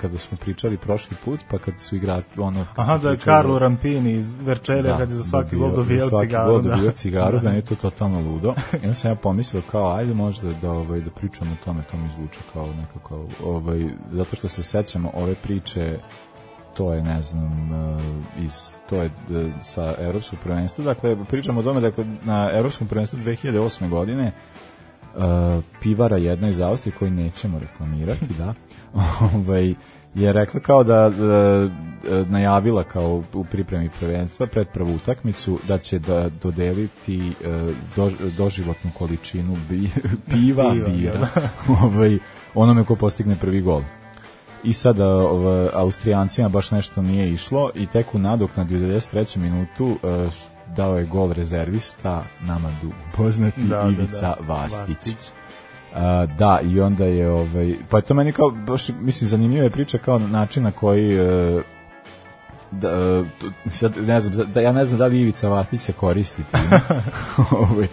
kada smo pričali prošli put pa kad su igrali ono Aha, da je pričali- Carlo Rampini iz Verčelja kad je za svaki gol za svaki cigaru. gol da. dobijao cigaru, da <laughs> je to totalno ludo. Onda sam ja pomislio kao, ajde možda da, ovaj, da pričamo o tome, to mi zvuči kao nekako, ovaj, zato što se sećamo ove priče to je ne znam eh, iz to je eh, sa evropskog prvenstva dakle pričamo o tome dakle na evropskom prvenstvu 2008. godine pivara jedna iz Austrije koju nećemo reklamirati, da, <laughs> ovaj, je rekla kao da, da, najavila kao u pripremi prvenstva pred prvu utakmicu da će da dodeliti do, doživotnu količinu bi, <laughs> piva, Piva, bira, <laughs> ovaj, onome ko postigne prvi gol. I sada ovaj, Austrijancima baš nešto nije išlo i tek u nadoknadi u 93. minutu dao je gol rezervista nama du poznati Da, da, Ivica da. Vastić. Vastić. A, da, i onda je ovaj pa je to meni kao baš mislim zanimljiva je priča kao način na koji e, da, e, tu- sad ne znam, da, ja ne znam da li Ivica Vastić se koristi time. <laughs> ovaj,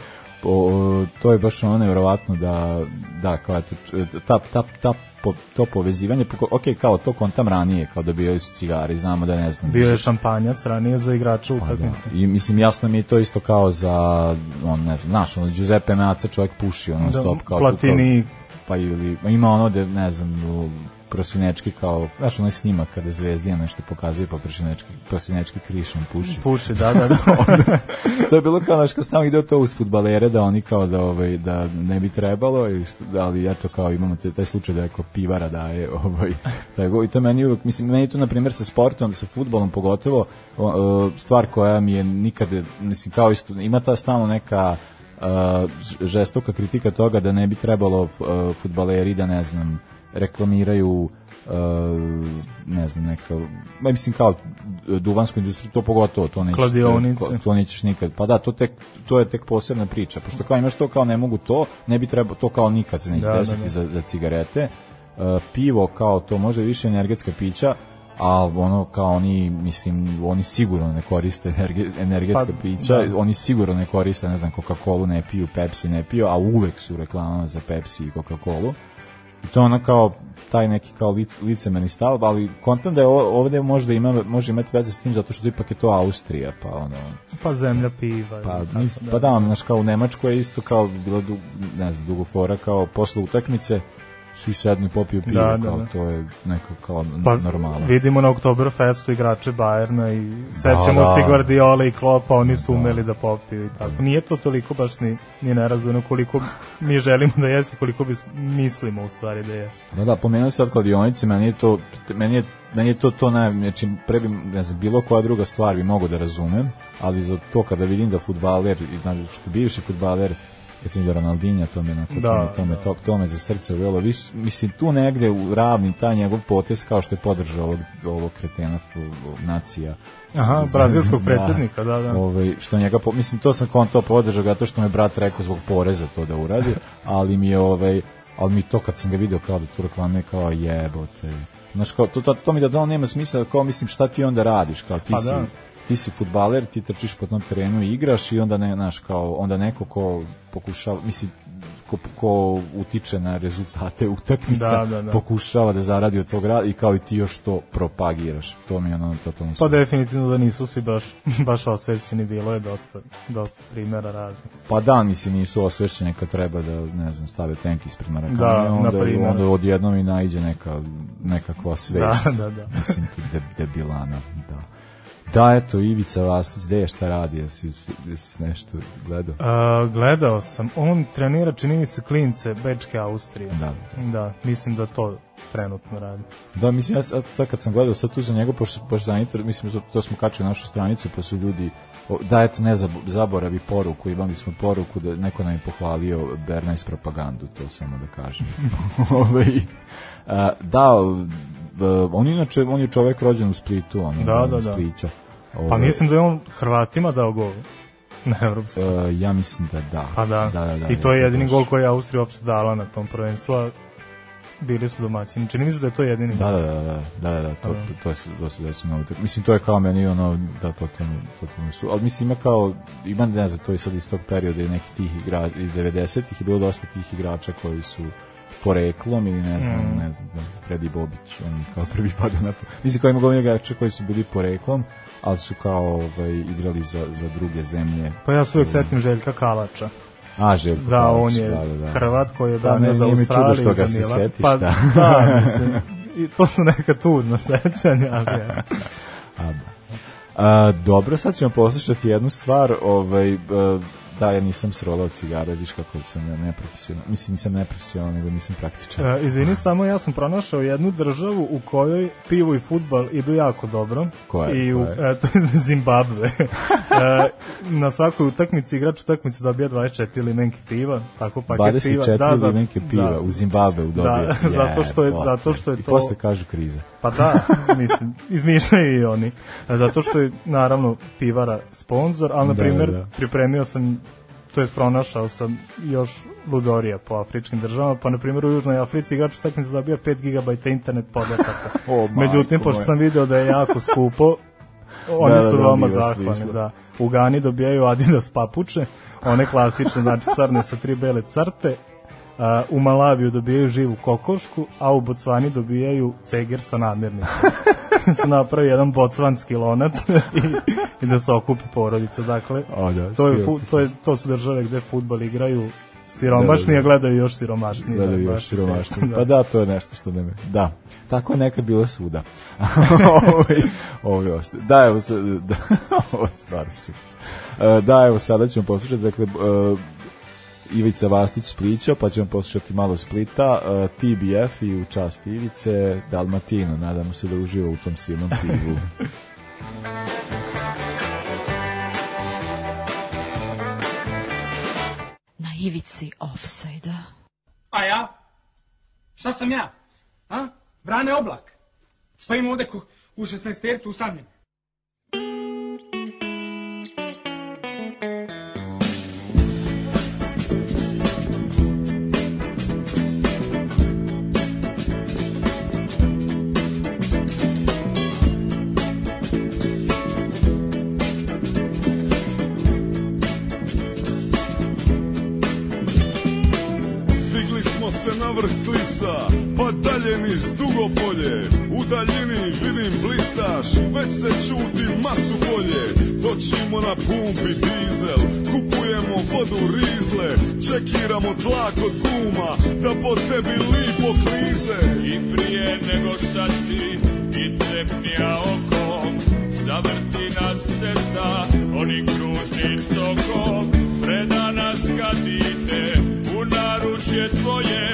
o, to je baš ono nevjerovatno da, da, kao eto, ta, ta, ta, po, to povezivanje, poko- ok, kao to kontam ranije, kao dobijaju su cigare, znamo da ne znam. Bio je šampanjac ranije za igrača Pa da. utakmice. I mislim jasno mi je to isto kao za on ne znam, znaš, ono Giuseppe Meazza čovjek puši ono Da, stop kao Platini. pa ili ima ono da ne znam u prosinečki kao, znaš onaj snimak kada Zvezdija nešto pokazuje pa prosinečki, prosinečki krišom puši. Puši, da, da, da. <laughs> to je bilo kao znaš, kao stalno ide to uz futbalere da oni kao da ovaj da ne bi trebalo i ali eto kao imamo te, taj slučaj da je kao pivara daje <laughs> ovaj taj go i to meni uvek mislim meni to na primjer sa sportom sa fudbalom pogotovo o, o, stvar koja mi je nikad mislim kao isto ima ta stalno neka ž- žestoka kritika toga da ne bi trebalo f- a, fudbaleri da ne znam reklamiraju a, ne znam neka ma mislim kao duvansku industriju to pogotovo to nećeš to nećeš nikad pa da to tek to je tek posebna priča pošto kao imaš to kao ne mogu to ne bi trebalo to kao nikad se neće Da, da, desiti da. za, za cigarete Uh, pivo kao to može više energetska pića a ono kao oni mislim oni sigurno ne koriste energe, energetska Pa, pića da. oni sigurno ne koriste ne znam Coca-Cola ne piju Pepsi ne piju a uvek su reklama za Pepsi i Coca-Cola i to je ono kao taj neki kao lic, licemerni stav, ali kontam da je ovde možda ima, može imati veze s tim zato što ipak je to Austrija, pa ono, Pa zemlja piva. pa, tako, nis, pa da, znaš, kao u Nemačkoj je isto kao bila du, ne znam, dugo fora, kao posle utakmice svi sednu i popiju pivo, Da, da, kao da. to je neko kao Pa normalno. vidimo na Oktoberfestu igrače Bajerna i sećamo Da, da. se Guardiola i Klopa, oni su umeli da popiju i tako. Nije to toliko baš ni, ni nerazvojno koliko mi želimo da jeste, koliko bi mislimo u stvari da jeste. Da, da, pomenuo sad kladionice, meni je to, meni je, meni je to to naj, znači, pre bi, ne znam, bilo koja druga stvar bi mogu da razumem, ali za to kada vidim da futbaler, znači, što bivši recimo da Ronaldinho, to me, onako, Da, to, me, to, me, to, me za srce uvelo, Viš, mislim, tu negde u ravni taj njegov potez kao što je podržao ovog, ovog kretena nacija. Aha, brazilskog <laughs> da. predsjednika, da, da. Ovaj, što njega, po, mislim, to sam konto podržao zato što me brat rekao zbog poreza to da uradi, <laughs> ali mi je, ovaj, ali mi to kad sam ga video kao da tu reklamuje kao jebote. Znaš, kao, to, to, to mi da da nema smisla, kao mislim šta ti onda radiš, kao ti Pa si, da. Ti si futbaler, ti trčiš po tom terenu i igraš i onda ne, znaš, kao, onda neko ko pokušava, mislim, ko, ko utiče na rezultate utakmica, Da, da, da. pokušava da zaradi od tog rada i kao i ti još to propagiraš. To mi je ono totalno Pa definitivno da nisu svi baš, <laughs> baš osvećeni, bilo je dosta, dosta primjera raznih. Pa da, mislim, nisu osvešćeni kad treba da, ne znam, stave tenk ispred Marakane, Da, onda, na onda odjednom i najde neka, nekakva svest. Da, da, da. Mislim, ti de, debilana, da. Da, eto, Ivica Vastić, gde je šta radi, jesi, jesi nešto gledao? A, gledao sam, on trenira, čini mi se, klince Bečke Austrije. Da. Da, mislim da to trenutno radi. Da, mislim, ja sad, sad kad sam gledao sad tu za njega, pošto, pošto za inter, mislim, to, to smo kačili na našu stranicu, pa su ljudi, o, da, eto, ne zab, zaboravi poruku, imali smo poruku da neko nam je pohvalio Bernays propagandu, to samo da kažem. <laughs> Ovaj, a, da, on inače, on je čovek rođen u Splitu, ono, Da, da, iz da. Splića. Pa mislim da je on Hrvatima dao gol na Evropskom. Uh, ja mislim da da. Pa da. da, da, da I to je da, jedini baš. gol koji je Austrija uopšte dala na tom prvenstvu, a bili su domaćini. Čini mi se da je to jedini Da, gol. da, da, da, da, da, da, to, Da. to, to je to se desilo na. Mislim to je kao meni ono da totalno totalno su. Al mislim ima kao ima ne znam, to je sad iz tog perioda i neki tih igrača iz 90-ih je bilo dosta tih igrača koji su poreklom ili ne znam, Mm. ne znam, Fredi Bobić, on kao prvi <laughs> pada na Mislim kao ima gomilu igrača koji su bili poreklom, ali su kao ovaj, igrali za, za druge zemlje. Pa ja se uvijek setim Željka Kalača. A, Željko Da, Palić, on je da, da, da. Hrvat koji je Da, ne, za Australiju što ga se setiš, pa, da. da, mislim, i to su neka tudna sećanja. ali ja. A, da. A, dobro, sad ćemo poslušati jednu stvar, ovaj, a, da, ja nisam srolao cigare, vidiš kako sam ja neprofesionalan, mislim nisam neprofesionalan, nego nisam praktičan. E, izvini, samo ja sam pronašao jednu državu u kojoj pivo i futbal idu jako dobro. Koja je, I u, koja e, to je <laughs> Zimbabve. e, na svakoj utakmici igrač utakmice dobija 24 limenke piva, tako paket piva. 24 za- limenke piva da. u Zimbabve u dobije. Da, <laughs> zato što je- zato što je I to- posle kažu kriza. Pa da, <laughs> mislim, izmišljaju i oni. Zato što je, naravno, pivara sponsor, ali, na Da, primjer, da. pripremio sam, to jest pronašao sam još ludorija po afričkim državama, pa na primjer u Južnoj Africi igrač utakmice dobija 5 GB internet podataka. <laughs> O, Međutim, pošto sam video da je jako skupo, <laughs> oni Da, da, su da, veoma zahvalni, da. U Gani dobijaju Adidas papuče, one klasične, znači crne sa tri bele crte, a, u Malaviju dobijaju živu kokošku, a u Bocvani dobijaju ceger sa namirnicom. <laughs> se napravi jedan bocvanski lonac <laughs> i, i da se okupi porodica. Dakle, O, da, to, je, fu, to, je, to su države gde futbol igraju siromašni, Da, da, da. a gledaju još siromašniji. Gledaju da, još baš je siromašniji. teško, <laughs> Pa da, to je nešto što ne me... Da, tako je nekad bilo svuda. Ovaj, Ovo je osta- Da, evo, da, ovo je stvarno super. E, Da, evo, sada ćemo poslušati, dakle, e, Ivica Vastić Splića, pa ćemo poslušati malo Splita, e, TBF i u čast Ivice, Dalmatino, nadamo se da uživa u tom silnom pivu. <laughs> Na ivici offside-a. A ja? Šta sam ja? A? Brane oblak. Stojim ovde ku, u 16 tertu usamljen. Dalje niz dugo polje. U daljini vidim blistaš, već se čuti masu polje. Točimo na pumpi dizel, kupujemo vodu rizle. Čekiramo tlak od guma, da po tebi lipo klize. I prije nego šta si i trepnija okom Zavrti nas cesta onim kružnim tokom Preda nas kad ide u naručje tvoje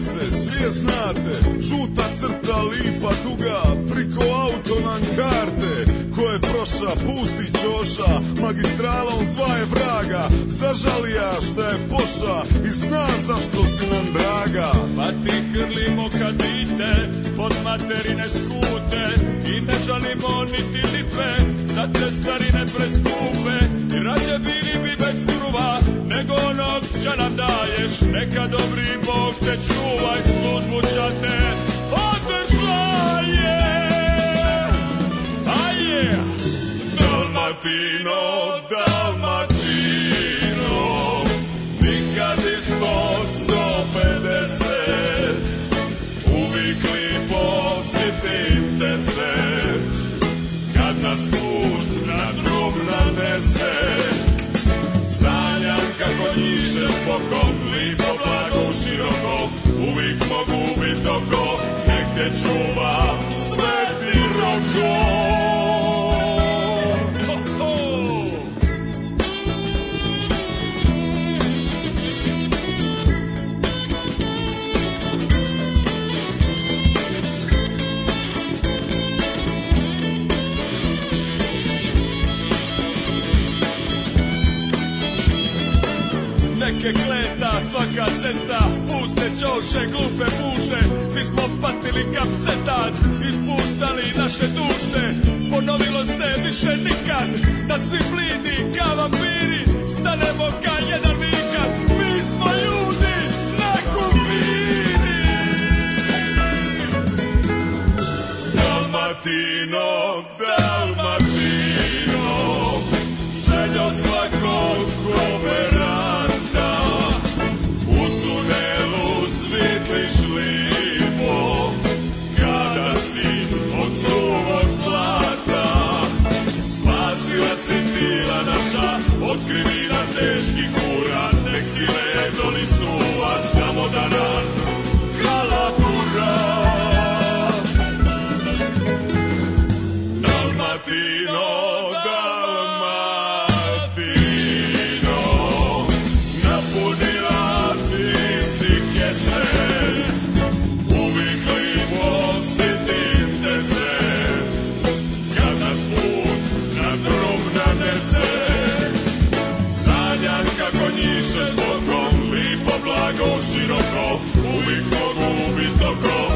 Se, svi je znate. Žuta crta, lipa, duga Priko auto nam karte. Ko je proša, pusti čoša Magistralom zvaje vraga. Zažalija šta je poša I zna zašto si nam draga. Pa ti hrlimo kad ide pod materine skute. I ne žalimo niti lipe za cestarine preskupe I rađe bili bi bez kruva Nego novća nam daješ. Neka dobri Bog te čuvaj Službu ča te odršla je Aje Dalmatino, Dalmatino. Te čuva sveti roko. Neke kleta svaka cesta Puste čoše, glupe puše. Mi smo patili kapsetan Ispuštali naše duše. Ponovilo se više nikad Da svi blidi kao vampiri Stanemo ka jedan vikad Mi smo ljudi na kumpiri Dalmatino, Dalmatino Željo svakog kooperanta Od krivina Blago široko Uvijek mogu ubit oko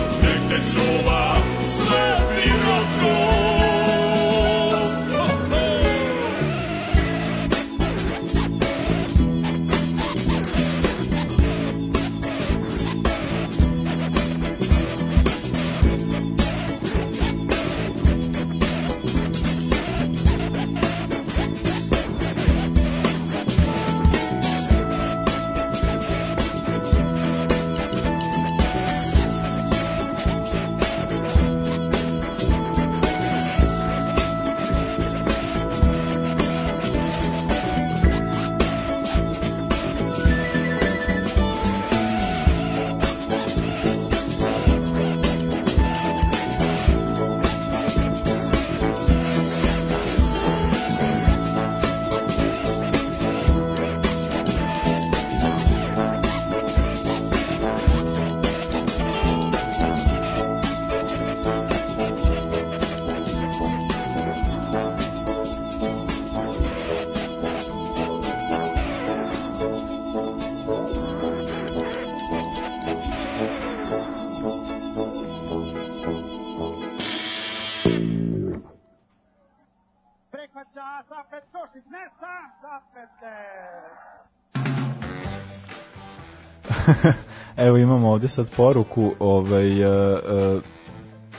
Evo imamo ovde sad poruku, ovaj, e, e,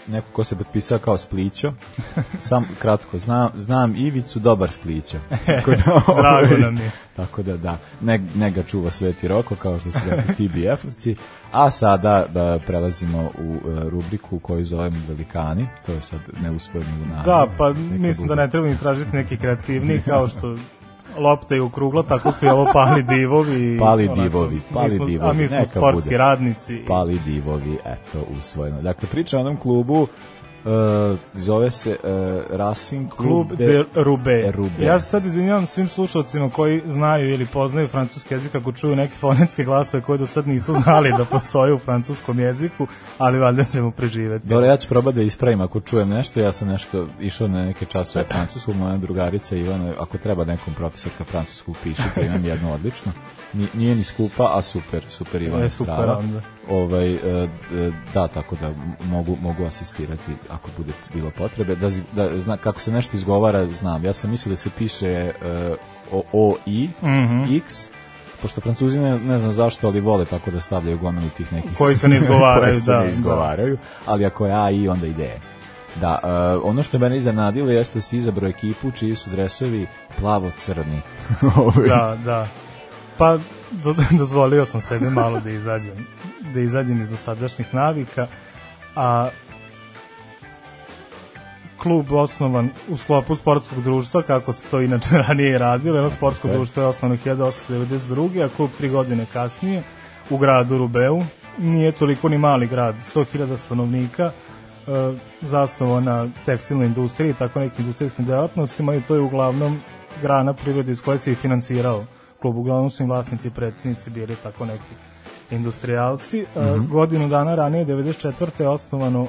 neko ko se potpisao kao Splićo. <laughs> Sam kratko, znam, znam Ivicu, dobar Splićo. Tako da, <laughs> Drago ovaj, nam je. Tako da, da, ne, ne ga čuva Sveti Roko, kao što su rekli TBF-ovci. A sada da, prelazimo u rubriku koju zovemo Velikani. To je sad neusvojeno u nazivu. Da, pa mislim da ne treba ni tražiti neki kreativniji kao što <laughs> lopta je okrugla, tako su i ovo pali divovi. Pali onako, divovi, pali smo- divovi, A mi smo sportski bude. radnici. Pali divovi, eto, usvojeno. Dakle, priča o onom klubu, e, zove se e, Racing Klub Club de Rube. Rube. Ja se sad izvinjavam svim slušalcima koji znaju ili poznaju francuski jezik ako čuju neke fonetske glasove koje do sad nisu znali da postoje u francuskom jeziku, ali valjda ćemo preživeti. Dobro, ja ću probati da ispravim ako čujem nešto, ja sam nešto išao na neke časove francusku, moja drugarica Ivana, ako treba nekom profesorka francuskog piši, pa imam jednu odlično. Ni- Nije ni skupa, a super, super Ivana E, je super, prava. onda. Ovaj, e, da, tako da mogu, mogu asistirati ako bude bilo potrebe. Da, da zna, kako se nešto izgovara, znam. Ja sam mislio da se piše e, o, o, i, Mhm. x, pošto francuzi ne, ne znam zašto, ali vole tako da stavljaju gomilu tih nekih Koji se ne <laughs> izgovaraju, se da, ne da. izgovaraju, ali ako je A i onda ide. Da, e, ono što mene iznenadilo jeste da si izabrao ekipu čiji su dresovi plavo-crni. <laughs> Ovaj, Da, da. Pa do, <laughs> dozvolio sam sebi malo da izađem da izađem iz dosadašnjih navika, a klub osnovan u sklopu sportskog društva, kako se to inače <laughs> ranije radilo, jedno sportsko Ok. društvo je osnovano 1892. a klub tri godine kasnije u gradu Rubeu, nije toliko ni mali grad, 100.000 stanovnika, e, zasnovan na tekstilnoj industriji i tako nekim industrijskim delatnostima i to je uglavnom grana privrede iz koje se i finansirao klub. Uglavnom su im vlasnici i predsjednici bili tako neki industrijalci. Mm -hmm. Godinu dana ranije, 94. je osnovano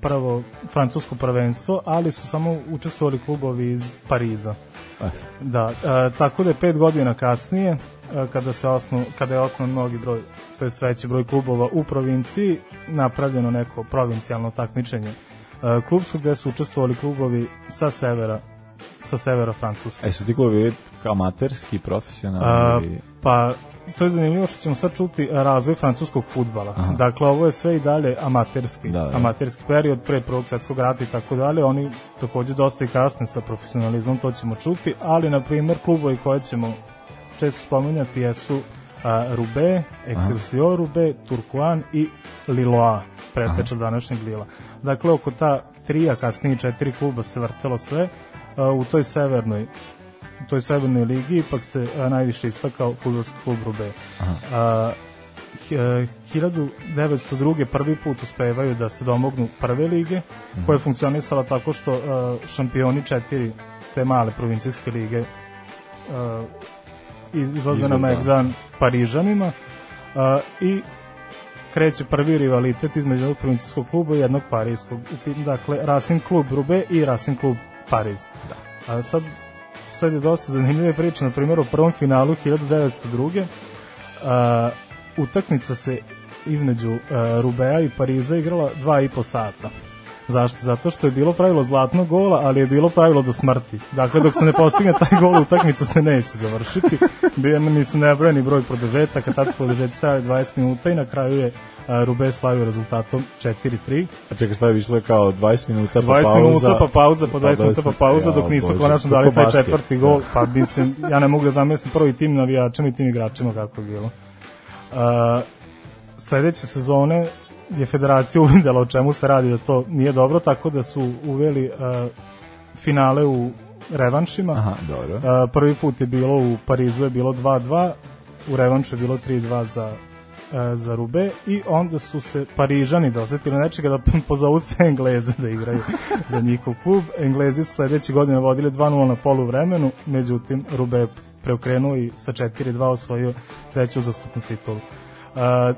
prvo francusko prvenstvo, ali su samo učestvovali klubovi iz Pariza. Da, e, tako da je pet godina kasnije, e, kada, se osnu, kada je osnovan mnogi broj, to je veći broj klubova u provinciji, napravljeno neko provincijalno takmičenje e, klubsko gde su učestvovali klubovi sa severa sa severa Francuske. E su ti klubovi amaterski, profesionalni? Pa to je zanimljivo što ćemo sad čuti razvoj francuskog futbala. Aha. Dakle, ovo je sve i dalje amaterski, da, da. amaterski period pre prvog svetskog rata i tako dalje. Oni takođe dosta i kasne sa profesionalizmom, to ćemo čuti, ali, na primjer, klubovi koje ćemo često spominjati jesu a, Rube, Excelsior Rube, Turkuan i Liloa, preteča današnjeg Lila. Dakle, oko ta trija, kasnije četiri kluba se vrtelo sve a, u toj severnoj u toj severnoj ligi ipak se a, najviše istakao futbolski klub Rube. A, 1902. prvi put uspevaju da se domognu prve lige, -hmm. koja je funkcionisala tako što šampioni četiri te male provincijske lige a, izlaze na Megdan Parižanima i kreće prvi rivalitet između jednog provincijskog kluba i jednog parijskog. Dakle, Racing klub Rube i Racing klub Pariz. Da. A sad sledi dosta zanimljive priče, na primjer u prvom finalu 1902. Uh, utakmica se između uh, Rubea i Pariza igrala dva i po sata. Zašto? Zato što je bilo pravilo zlatnog gola, ali je bilo pravilo do smrti. Dakle, dok se ne postigne taj gol, utakmica se neće završiti. Bio je, mislim, nebrojeni broj produžetaka, tad su produžeti stavili 20 minuta i na kraju je Rube slavio rezultatom 4-3. A čekaj, šta je višlo kao 20 minuta pa 20 pauza? 20 minuta pa pauza, pa 20 minuta pa pauza, dok nisu konačno dali taj četvrti gol. Da. Pa mislim, ja ne mogu da zamislim prvi tim navijačima i tim igračima kako je bilo. Uh, sledeće sezone je federacija <laughs> uvidela o čemu se radi da to nije dobro, tako da su uveli uh, finale u revanšima. Aha, dobro. Uh, prvi put je bilo u Parizu je bilo 2-2, u revanšu je bilo 3-2 za za Rube i onda su se Parižani dosetili nečega da <laughs> pozovu sve Engleze da igraju za njihov klub. Englezi su sledeće godine vodili 2-0 na polu vremenu, međutim Rube preokrenuo i sa 4-2 osvojio treću zastupnu titulu. E,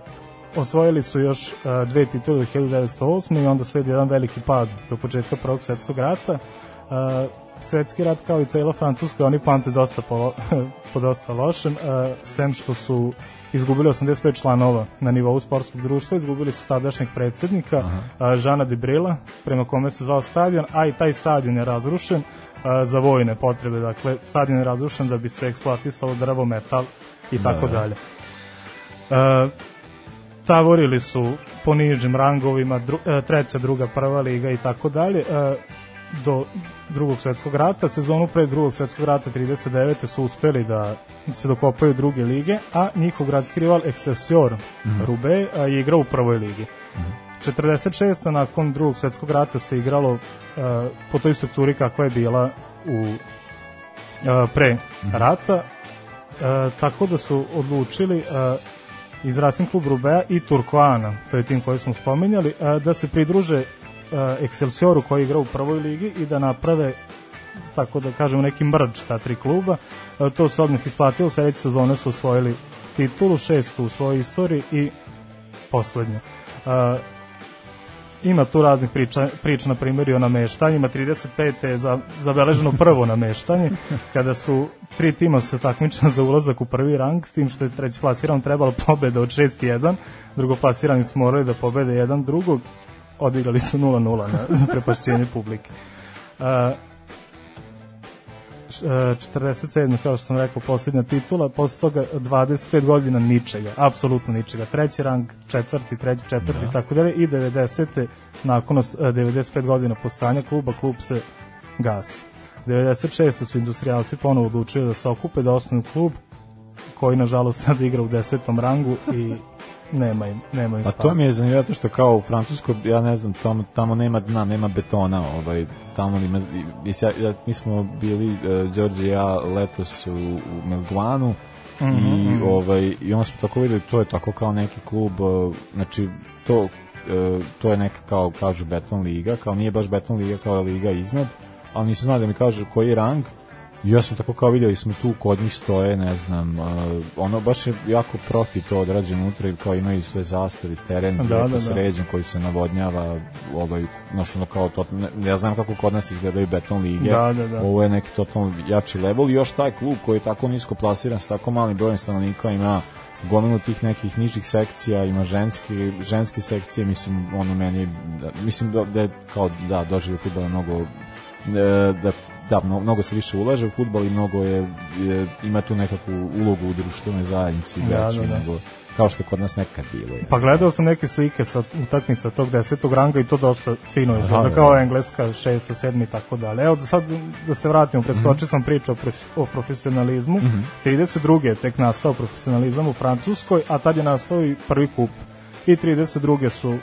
osvojili su još uh, dve titule do 1908. i onda sledi jedan veliki pad do početka Prvog svetskog rata. Uh, svetski rat kao i cela Francuska, oni pamte dosta po, <laughs> po dosta lošem, uh, sem što su izgubili 85 članova na nivou sportskog društva, izgubili su tadašnjeg predsednika Aha. Žana Debrila, prema kome se zvao stadion, a i taj stadion je razrušen za vojne potrebe. Dakle, stadion je razrušen da bi se eksploatisalo drvo, metal i da. tako da. dalje. Tavorili su po nižim rangovima, dru, e, treća, druga, prva liga i tako dalje do drugog svetskog rata. Sezonu pre drugog svetskog rata 39. su uspeli da se dokopaju druge lige, a njihov gradski rival Excelsior mm -hmm. Rube je igrao u prvoj ligi. Mm -hmm. 46. nakon drugog svetskog rata se igralo uh, po toj strukturi kakva je bila u uh, pre mm -hmm. rata, uh, tako da su odlučili uh, iz Racing Klub Rubea i Turkoana, to je tim koji smo spominjali, da se pridruže Excelsioru koji igra u prvoj ligi i da naprave tako da kažemo neki mrđ ta tri kluba. Uh, to se odmah isplatilo, sledeće sezone su osvojili titulu, šestu u svojoj istoriji i poslednju. Uh, ima tu raznih priča, priča na primjer i o nameštanjima. 35. je za, zabeleženo prvo nameštanje, <laughs> kada su tri tima se takmičena za ulazak u prvi rang, s tim što je treći plasiran trebalo pobeda od 6-1, drugo plasirani su morali da pobede jedan drugog, odigrali su 0-0 na, za prepašćenje publike. Uh, 47. kao što sam rekao, posljednja titula, posle toga 25 godina ničega, apsolutno ničega. Treći rang, četvrti, treći, četvrti, da. tako dalje, i 90. nakon 95 godina postanja kluba, klub se gasi. 96. su industrijalci ponovo odlučili da se okupe, da osnovu klub, koji nažalost sad igra u desetom rangu i nema nema im Pa to mi je zanimljivo što kao u Francuskoj, ja ne znam, tamo, tamo nema dna, nema betona, ovaj, tamo ima, ja, ja, mi smo bili, uh, Đorđe i ja, letos u, u Melguanu i mhm. ovaj i onda smo tako videli to je tako kao neki klub uh, znači to uh, to je neka kao kažu beton liga kao nije baš beton liga kao liga iznad ali nisu znali da mi kažu koji je rang I ja sam tako kao vidjeli smo tu kod njih stoje, ne znam, uh, ono baš je jako profi to odrađeno unutra, kao imaju sve zastavi, teren Da, da, da, da, da. sređen koji se navodnjava, ovaj, znaš, ono kao to, ne, ja znam kako kod nas izgledaju beton lige, Da, da, da. ovo je neki totalno jači level i još taj klub koji je tako nisko plasiran sa tako malim brojem stanovnika ima gomilu tih nekih nižih sekcija, ima ženski, ženske sekcije, mislim, ono meni, da, mislim da, da je kao, da, doživio futbola mnogo, e, da, da, mno- mnogo se više ulaže u futbol i mnogo je, je ima tu nekakvu ulogu u društvenoj zajednici, Da, veću da, da. nego, kao što je kod nas nekad bilo. je. Pa gledao sam neke slike sa utakmica tog desetog ranga i to dosta fino izgleda, da, da. kao engleska, šesta, sedmi i tako dalje. Evo da sad da se vratimo, preskočio Mhm. sam priču o, prof- o profesionalizmu. 32. je tek nastao profesionalizam u Francuskoj, a tad je nastao i prvi kup. I 32. su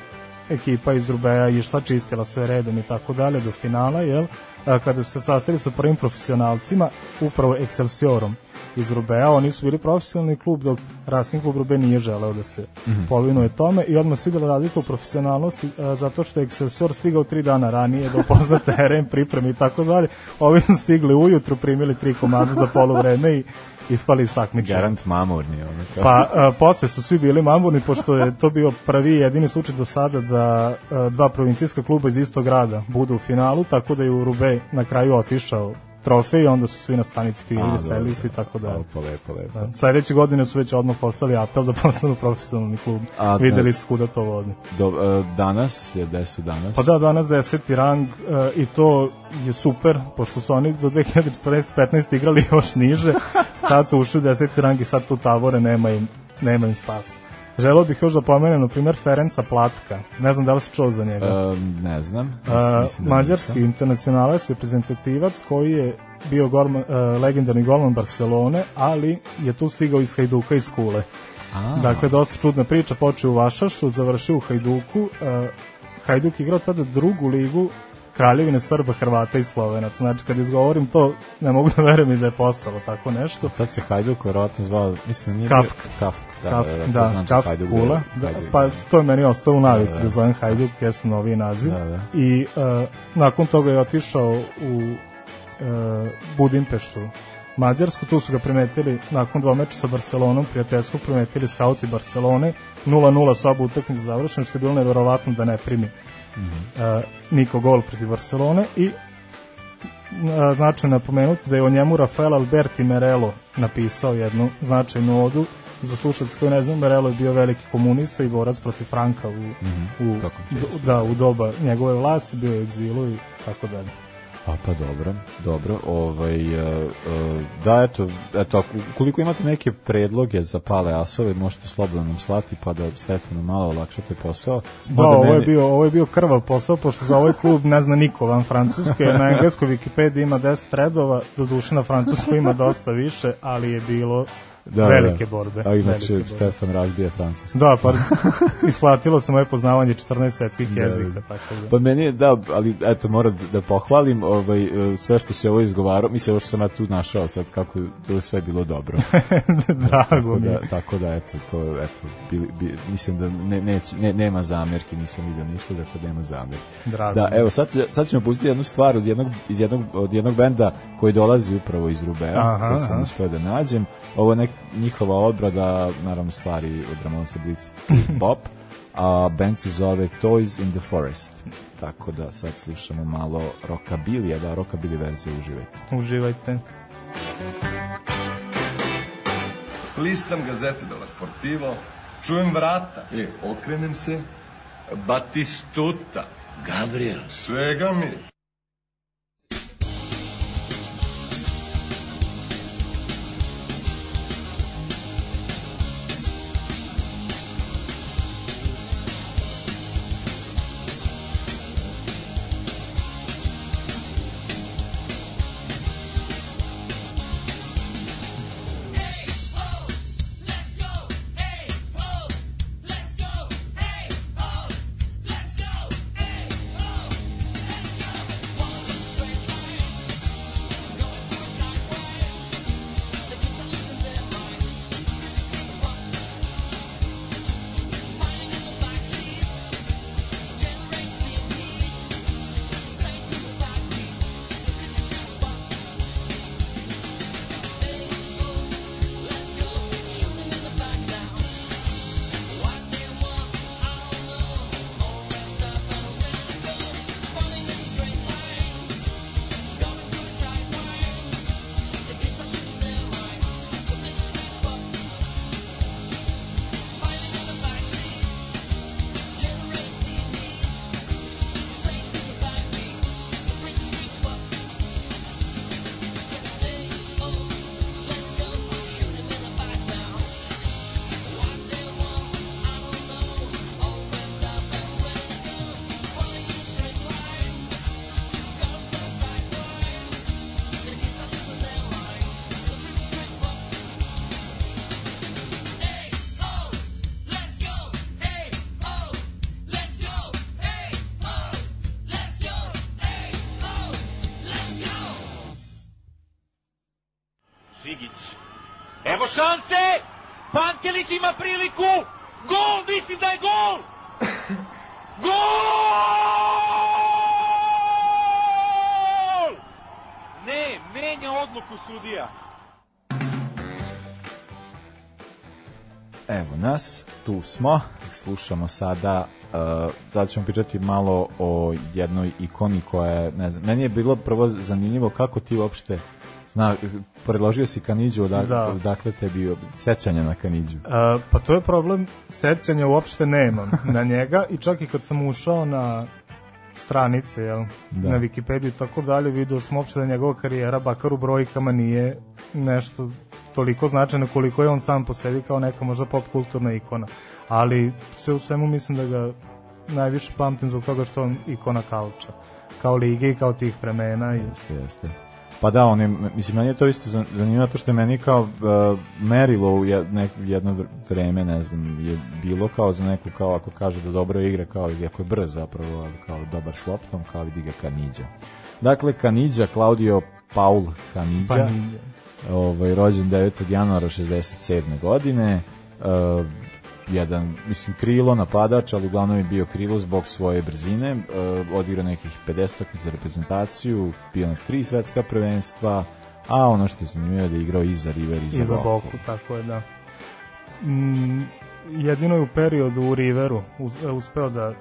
ekipa iz Rubeja išla, čistila sve redom i tako dalje do finala, jel? Kada su se sastali sa prvim profesionalcima, upravo Excelsiorom iz Rubeja, oni su bili profesionalni klub, dok Racing klub Rube nije želeo da se Mhm. povinuje tome i odmah se vidjela razlika u profesionalnosti a, zato što je Excelsior stigao tri dana ranije da upozna <laughs> teren, pripremi i tako dalje. Ovi su stigli ujutru, primili tri komada za poluvreme i ispali iz takmičenja. Garant mamurni. Ono, kao. Pa a, posle su svi bili mamurni pošto je to bio prvi i jedini slučaj do sada da a, dva provincijska kluba iz istog grada budu u finalu, tako da je u Rube na kraju otišao trofej onda su svi na stanici selili se i tako dalje. Lepo, lepo, lepo. Da. Sledeće godine su već odmah postali apel da postanu profesionalni klub. A, da. Videli su kuda to vodi. Do, e, danas je, gde su danas? Pa da, danas deseti rang e, i to je super, pošto su oni do 2014-15 igrali još niže, <laughs> tad su ušli u deseti rang i sad tu tavore, nema im, nema im spasa. Želeo bih još da pomenem, na primjer, Ferenca Platka. Ne znam da li si čuo za njega. E, ne znam. Da mađarski internacionalac, reprezentativac koji je bio golman, uh, legendarni golman Barcelone, ali je tu stigao iz Hajduka iz Kule. A. Dakle, dosta čudna priča, počeo u Vašašu, završio u Hajduku. Uh, Hajduk igrao tada drugu ligu Kraljevine Srba, Hrvata i Slovenaca. Znači, kad izgovorim to, ne mogu da verujem i da je postalo tako nešto. Tad se Hajduk verovatno zvao, mislim da nije Kafka. bio- Kafka, da, Kaf, da, da, da, znam Kaf Hajduk Kula, da, Hajduk pa bio. to je meni ostao u navici Da, da, da. zovem Hajduk, jeste noviji naziv. Da, da. I uh, nakon toga je otišao u uh, Budimpeštu, Mađarsku, tu su ga primetili nakon dva meča sa Barcelonom, prijateljskog primetili skauti Barcelone, 0-0 su oba utakmice završene, što je bilo neverovatno da ne primi Mhm. uh, niko gol protiv Barcelone i značajno napomenuti da je o njemu Rafael Alberti Merelo napisao jednu značajnu odu za slušalce koji ne znam, Merelo je bio veliki komunista i borac protiv Franka u, u, Kako ti je do- da, u doba njegove vlasti, bio je u egzilu i tako dalje. A pa dobro, dobro. Ovaj, e, e, da, eto, eto, ukoliko imate neke predloge za pale asove, možete slobodno nam slati pa da Stefanu malo olakšate posao. Da, ovo je mene- bio, ovo je bio krvav posao, pošto za ovaj klub ne zna niko van Francuske, na <laughs> engleskoj Wikipediji ima 10 redova, do duše na Francuskoj ima dosta više, ali je bilo da, velike da. borbe. A inače, borbe. Stefan razbija Francusku. Da, pa <laughs> isplatilo se moje poznavanje 14 svetskih Da, jezika, da. tako da. Pa meni je, da, ali eto, moram da pohvalim ovaj, e, sve što se ovo izgovarao, mislim, ovo što sam ja tu našao sad, kako je to sve bilo dobro. Drago mi je. da, tako da, eto, to, eto, bili, bi, mislim da ne, neć, ne, nema zamjerki, nisam vidio ništa, dakle nema zamjerki. Drago Da, je. evo, sad, sad ćemo pustiti jednu stvar od jednog, iz jednog, od jednog benda koji dolazi upravo iz Rubea, Aha, to sam aha. uspeo da nađem. Ovo je nek, njihova odbrada, naravno stvari od Ramonsa Blitz Pop, a band se zove Toys in the Forest. Tako da sad slušamo malo rockabilija, da, rockabilly verzije uživajte. Uživajte. Listam gazete della Sportivo, čujem vrata. E, okrenem se, Batistuta. Gabriel. Svega mi. Šanse! Pantelić ima priliku! Gol! Mislim da je gol! Gol! Ne, menja odluku sudija. Evo nas, tu smo, slušamo sada, uh, sad ćemo pričati malo o jednoj ikoni koja je, ne znam, meni je bilo prvo zanimljivo kako ti uopšte zna, predložio si Kanidžu, odak, Da. odakle te bio sećanja na Kanidžu. A, pa to je problem, sećanja uopšte nemam na <laughs> njega i čak i kad sam ušao na stranice, jel, Da. na Wikipediju i tako dalje, video sam uopšte da njegova karijera, bakar u brojkama, nije nešto toliko značajno koliko je on sam po sebi kao neka možda pop kulturna ikona. Ali sve u svemu mislim da ga najviše pamtim zbog toga što on ikona kauča. Kao lige i kao tih vremena. I... Jeste, jeste. Pa da, on je, mislim, meni je to isto zan- zanimljivo to što je meni kao uh, merilo u jedno vr- vreme, ne znam, je bilo kao za neku, kao ako kaže da dobro igra, kao i ako je brz zapravo, ali kao dobar s loptom, kao vidi ga Kanidža. Dakle, Kanidža, Claudio Paul Kanidža, Kanidža. ovaj, rođen 9. januara 67. godine, uh, jedan, mislim, krilo, napadač, ali uglavnom je bio krilo zbog svoje brzine, uh, odigrao nekih 50 utakmica za reprezentaciju, bio na tri svetska prvenstva, a ono što je zanimljivo je da je igrao i za River i za, I za Boku. Boku, tako je, da. Mm, jedino je u periodu u Riveru uz- uspeo da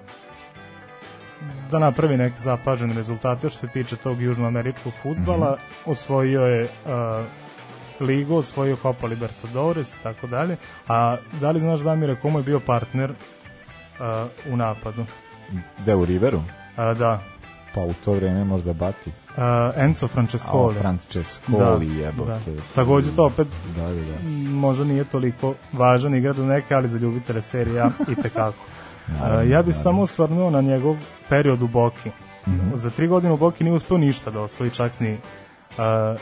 da napravi neke zapažene rezultate što se tiče tog južnoameričkog futbala. Mhm. Osvojio je uh, ligu, osvojio Copa Libertadores i tako dalje. A da li znaš Damire komu je bio partner uh, u napadu? Gde u Riveru? A, da. Pa u to vreme možda Bati. Uh, Enzo Francescoli. A, Francescoli, Da, jebote. da. Takođe to opet Da, da, da. možda nije toliko važan igrač za neke, ali za ljubitele serija <laughs> i tekako. Naravno, ja bih samo osvrnuo na njegov period u Boki. Mhm. Za tri godine u Boki nije uspeo ništa da osvoji čak ni uh,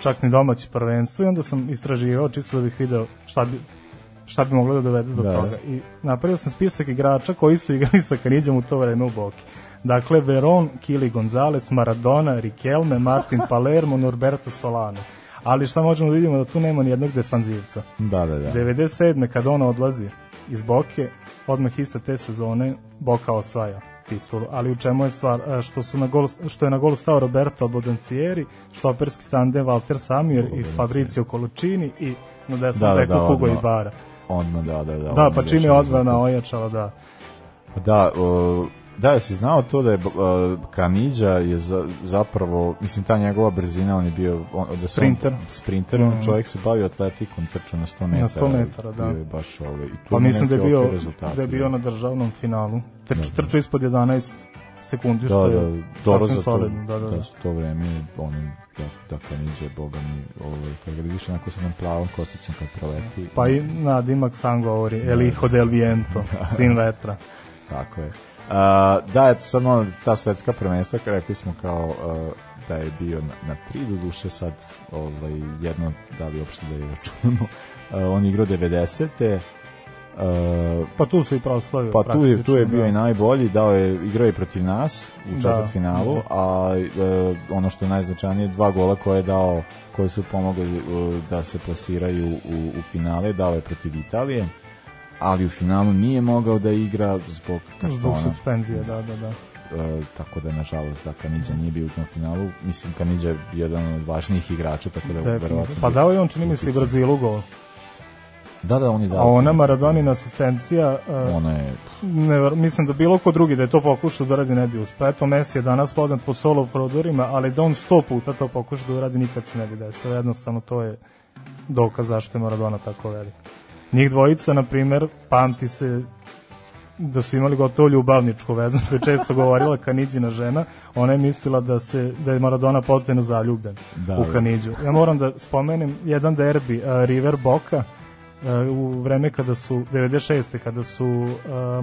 čak ni domaće prvenstvo i onda sam istraživao čisto da bih video šta bi šta bi moglo da dovede do Da. toga. I napravio sam spisak igrača koji su igrali sa Kanidžom u to vreme u Boki. Dakle, Veron, Kili Gonzalez, Maradona, Riquelme, Martin <laughs> Palermo, Norberto Solano. Ali šta možemo da vidimo da tu nema ni jednog defanzivca. Da, da, da. 97. kad ona odlazi iz Boke, odmah iste te sezone Boka osvaja titulu. Ali u čemu je stvar? E, Što, su na gol, što je na gol stao Roberto Abodancieri, štoperski tandem Walter Samir i Fabrizio Colucini i na desnom Da, da, beku da, Hugo. Ibarra. Odmah, da, da, da. Da, pa rešio odbrana ojačala, da. Da, uh, da, si znao to da je uh, Kanidža je za, zapravo, mislim, ta njegova brzina, on je bio on, da se on- Sprinter. sprinter, Mhm. čovjek se bavio atletikom, trčao na 100 metara. Na 100 metara, da. Bio je baš ovaj, i tu Pa mislim da je neki bio, da je bio na državnom finalu. Trč, Da, da. Trčao ispod 11 sekundi, Da, što da, je dobro sasvim za to, solidno. Da, da, da. za to vreme, on, da, da Kanidža je, boga mi, ovaj, kad ga vidiš onako sa onom plavom kosicom kad proleti. Pa i nadimak sam govori, El hijo del viento, sin vetra. Tako je. Uh, da, eto, sad malo ta svetska prvenstva, rekli smo kao uh, da je bio na, na tri, do duše sad ovaj, jedno, da li uopšte da je računamo, uh, on igrao 90. Uh, Pa tu su i proslavio. pa tu je, tu je bio da. i najbolji, dao je, igrao je protiv nas u Da. četvrt finalu, a uh, ono što je najznačajnije, dva gola koje je dao, koji su pomogli uh, da se plasiraju u, u finale, dao je protiv Italije, ali u finalu nije mogao da igra zbog kartona. suspenzije, da, da, da. E, tako da nažalost da Kanidža nije bio u tom finalu mislim Kanidža je jedan od važnijih igrača tako da verovatno Pa dao je on, čini mi se, i. Brazilu gol. da da on je dao A ona Maradonina asistencija, uh, ona je ne, mislim da bilo ko drugi da je to pokušao da radi ne bi uspeo. Eto, Messi je danas poznat po solo prodorima, ali da on sto puta to pokuša da uradi, nikad se ne bi desilo. Jednostavno, to je dokaz zašto je Maradona tako velik. Njih dvojica, na primer, pamti se da su imali gotovo ljubavničku vezu, što je često govorila Kanidžina žena, ona je mislila da se da je Maradona potpuno zaljubljen Da, u da. Kanidžu. Ja moram da spomenem jedan derbi, uh, River Boca, uh, u vreme kada su 96. kada su uh,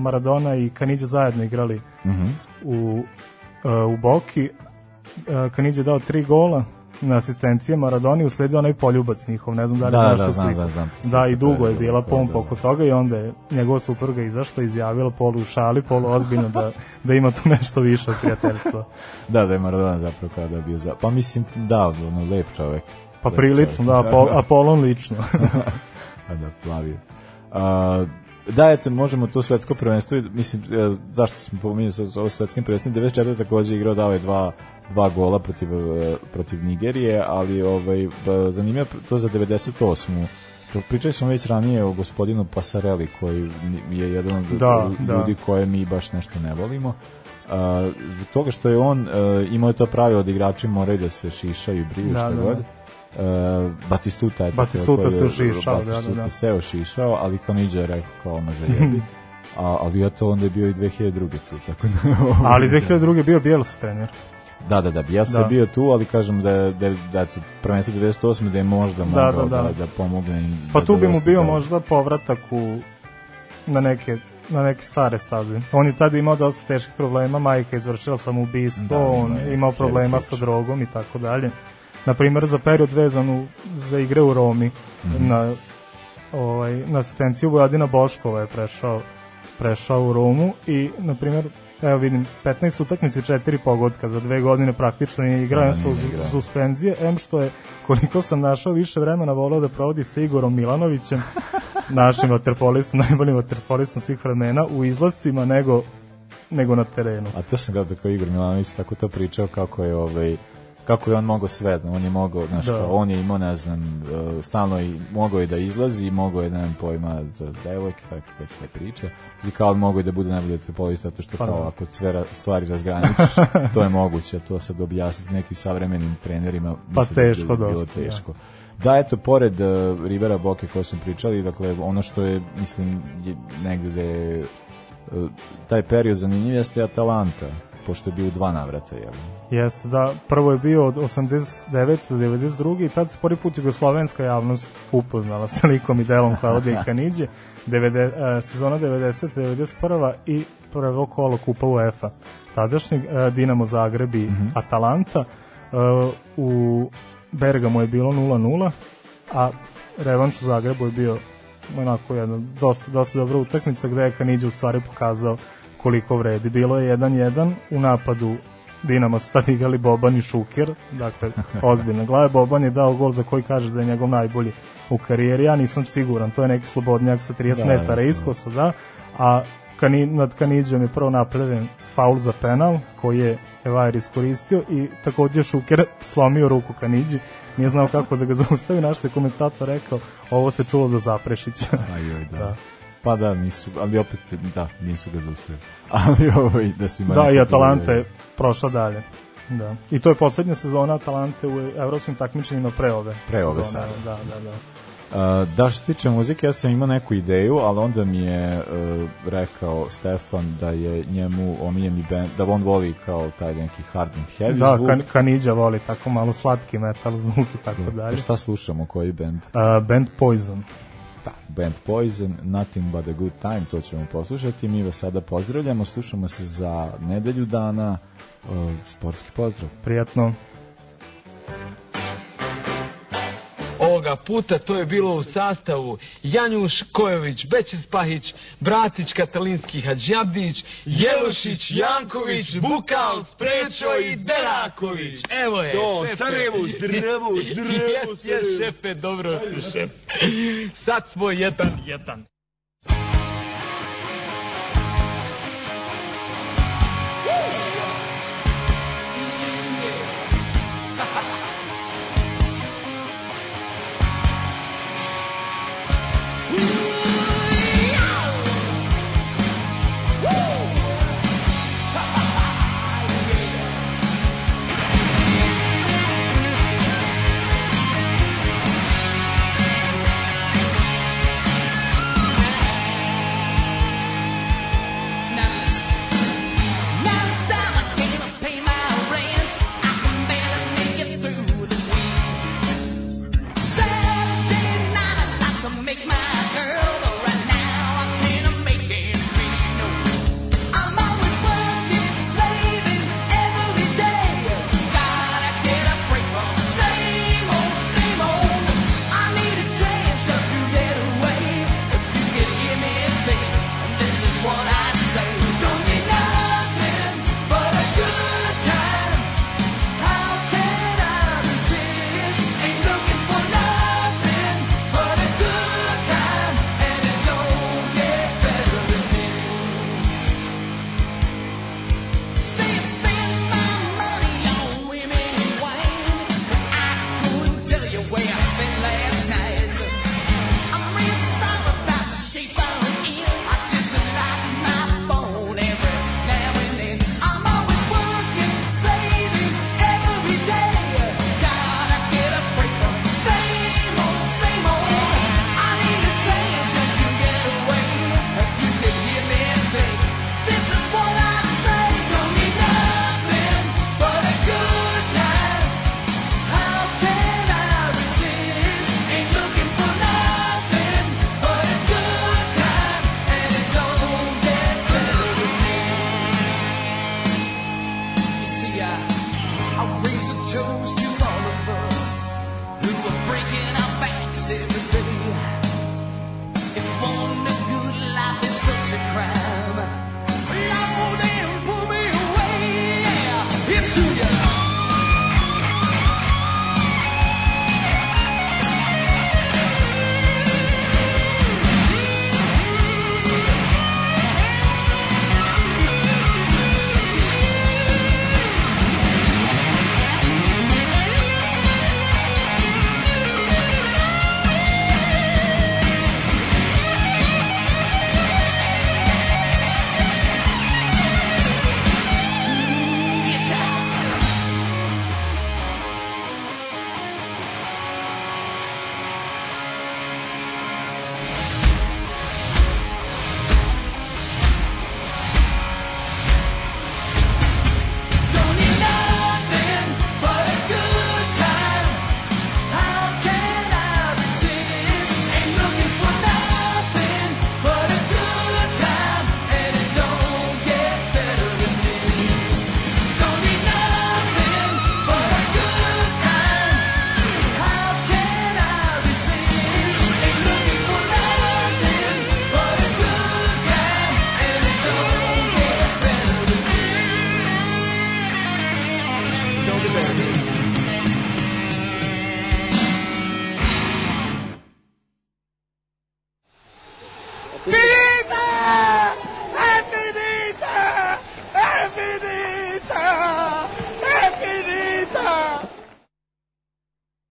Maradona i Kanidža zajedno igrali Mhm. u, uh, u Boki. Uh, Kanidža je dao tri gola na asistencije Maradoni usledio onaj poljubac njihov, ne znam da li Da, znaš da, tu znam, znam, znam Da, i dugo je bila pompa oko toga i onda je njegova supruga izašla i izjavila polu u šali, polu ozbiljno da, da ima tu nešto više od prijateljstva. <laughs> da da je Maradona zapravo kao da je bio za... pa mislim da ono lep čovek Pa lep prilično, čovjek. da, Apol, <laughs> Apolon lično. <laughs> A da, plavi. A, da, eto, možemo to svetsko prvenstvo, mislim, e, zašto smo pominjali sa ovo svetskim prvenstvom, 94. takođe igrao dao je dva, dva gola protiv, e, protiv Nigerije, ali ovaj, zanimljivo to za 98. Pričali smo već ranije o gospodinu Pasareli, koji je jedan od Da, ljudi da. koje mi baš nešto ne volimo. A, zbog toga što je on uh, imao je to pravilo da igrači moraju da se šišaju i briju Da, šta da, da. god. Uh, Batistuta je Batistuta se ošišao, da, da, da. se ošišao, ali Kaniđa je rekao kao ono zajebi. A, ali ja to onda je bio i 2002. tu, tako da... Ali 2002. je bio Bielsa trener. Da, da, da, ja sam Da. bio tu, ali kažem da da, da prvenstvo 98. da je možda Da, mogao da, da, da. da, pomogne. im Pa da tu bi mu bio možda povratak u, na neke na neke stare staze. On je tada imao dosta teških problema, majka je izvršila samoubistvo, Da, on je imao problema sa drogom i tako dalje. Na primjer, za period vezan u, za igre u Romi, Mhm. na, ovaj, na asistenciju Vojadina Boškova je prešao, prešao u Romu i, na primjer, evo vidim, 15 utakmici, 4 pogotka, za dve godine praktično nije igrao, Da, da, suspenzije, em što je, koliko sam našao, više vremena volao da provodi sa Igorom Milanovićem, <laughs> našim vaterpolistom, najboljim vaterpolistom svih vremena, u izlascima nego, nego na terenu. A to sam gledao kao Igor Milanović tako to pričao kako je ovaj kako je on mogao sve, on je mogao, znaš, Da. kao, on je imao, ne znam, uh, stalno i mogao je da izlazi, mogao je, ne znam, pojma za devojke, tako već te priče, i kao mogao je da bude najbolji futbolista, zato što Pa kao da. ako sve ra- stvari razgraničiš, <laughs> to je moguće, to sad objasniti nekim savremenim trenerima, Pa mislim da teško bilo dosta, da. teško. Da, eto, pored uh, Rivera Boke koje smo pričali, dakle, ono što je, mislim, je negde da je uh, taj period zanimljiv jeste Atalanta, pošto je bio u dva navrata, jel? Jeste, da, prvo je bio od 89. do 92. i tad se prvi put jugoslovenska javnost upoznala sa likom i delom Klaudije <laughs> Kaniđe, 90, e, sezona 90. 91. i prvo kolo Kupa UEFA. Tadašnjeg e, Dinamo Zagreb i Atalanta. E, u Bergamo je bilo 0-0, a revanš u Zagrebu je bio onako jedna dosta, dosta dobra utakmica gde je Kaniđe u stvari pokazao koliko vredi. Bilo je 1-1 u napadu Dinamo su tad igrali Boban i Šuker, dakle, <laughs> ozbiljno glave. Boban je dao gol za koji kaže da je njegov najbolji u karijeri, ja nisam siguran, to je neki slobodnjak sa 30 Da, metara iskosa, da, a Kani, nad Kaniđom je prvo napravljen faul za penal, koji je Evajer iskoristio i takođe Šuker <laughs> slomio ruku Kaniđi, nije znao kako da ga <laughs> zaustavi, naš je komentator rekao, ovo se čulo do Zaprešića. Ajoj, da. Da. Pa da, nisu, ali opet, da, nisu ga zaustavili. <laughs> Ali ovaj, da su imali... Da, i Atalanta je prošla dalje. Da. I to je poslednja sezona Atalante u evropskim takmičenjima pre ove. Pre ove sezone. sada. Da, da, da. Uh, da, što se tiče muzike, ja sam imao neku ideju, ali onda mi je uh, rekao Stefan da je njemu omiljeni band, da on voli kao taj neki hard and heavy Da, zvuk. kan, Kaniđa voli tako malo slatki metal zvuk i tako dalje. Šta slušamo, koji band? Uh, band Poison. Da, band Poison, Nothing But A Good Time, to ćemo poslušati. Mi vas sada pozdravljamo, slušamo se za nedelju dana. Uh, sportski pozdrav. Prijatno. Ovoga puta to je bilo u sastavu Janjuš Kojović, Bećis Pahić, Bratić Katalinski Hadžabdić, Jelušić, Janković, Bukal, Sprečo i Deraković. Evo je, To, šefe. Sarajevo, zdravo, zdravo, <laughs> Jes, jes, šefe, dobro šefe. <laughs> Sad smo jedan, jedan.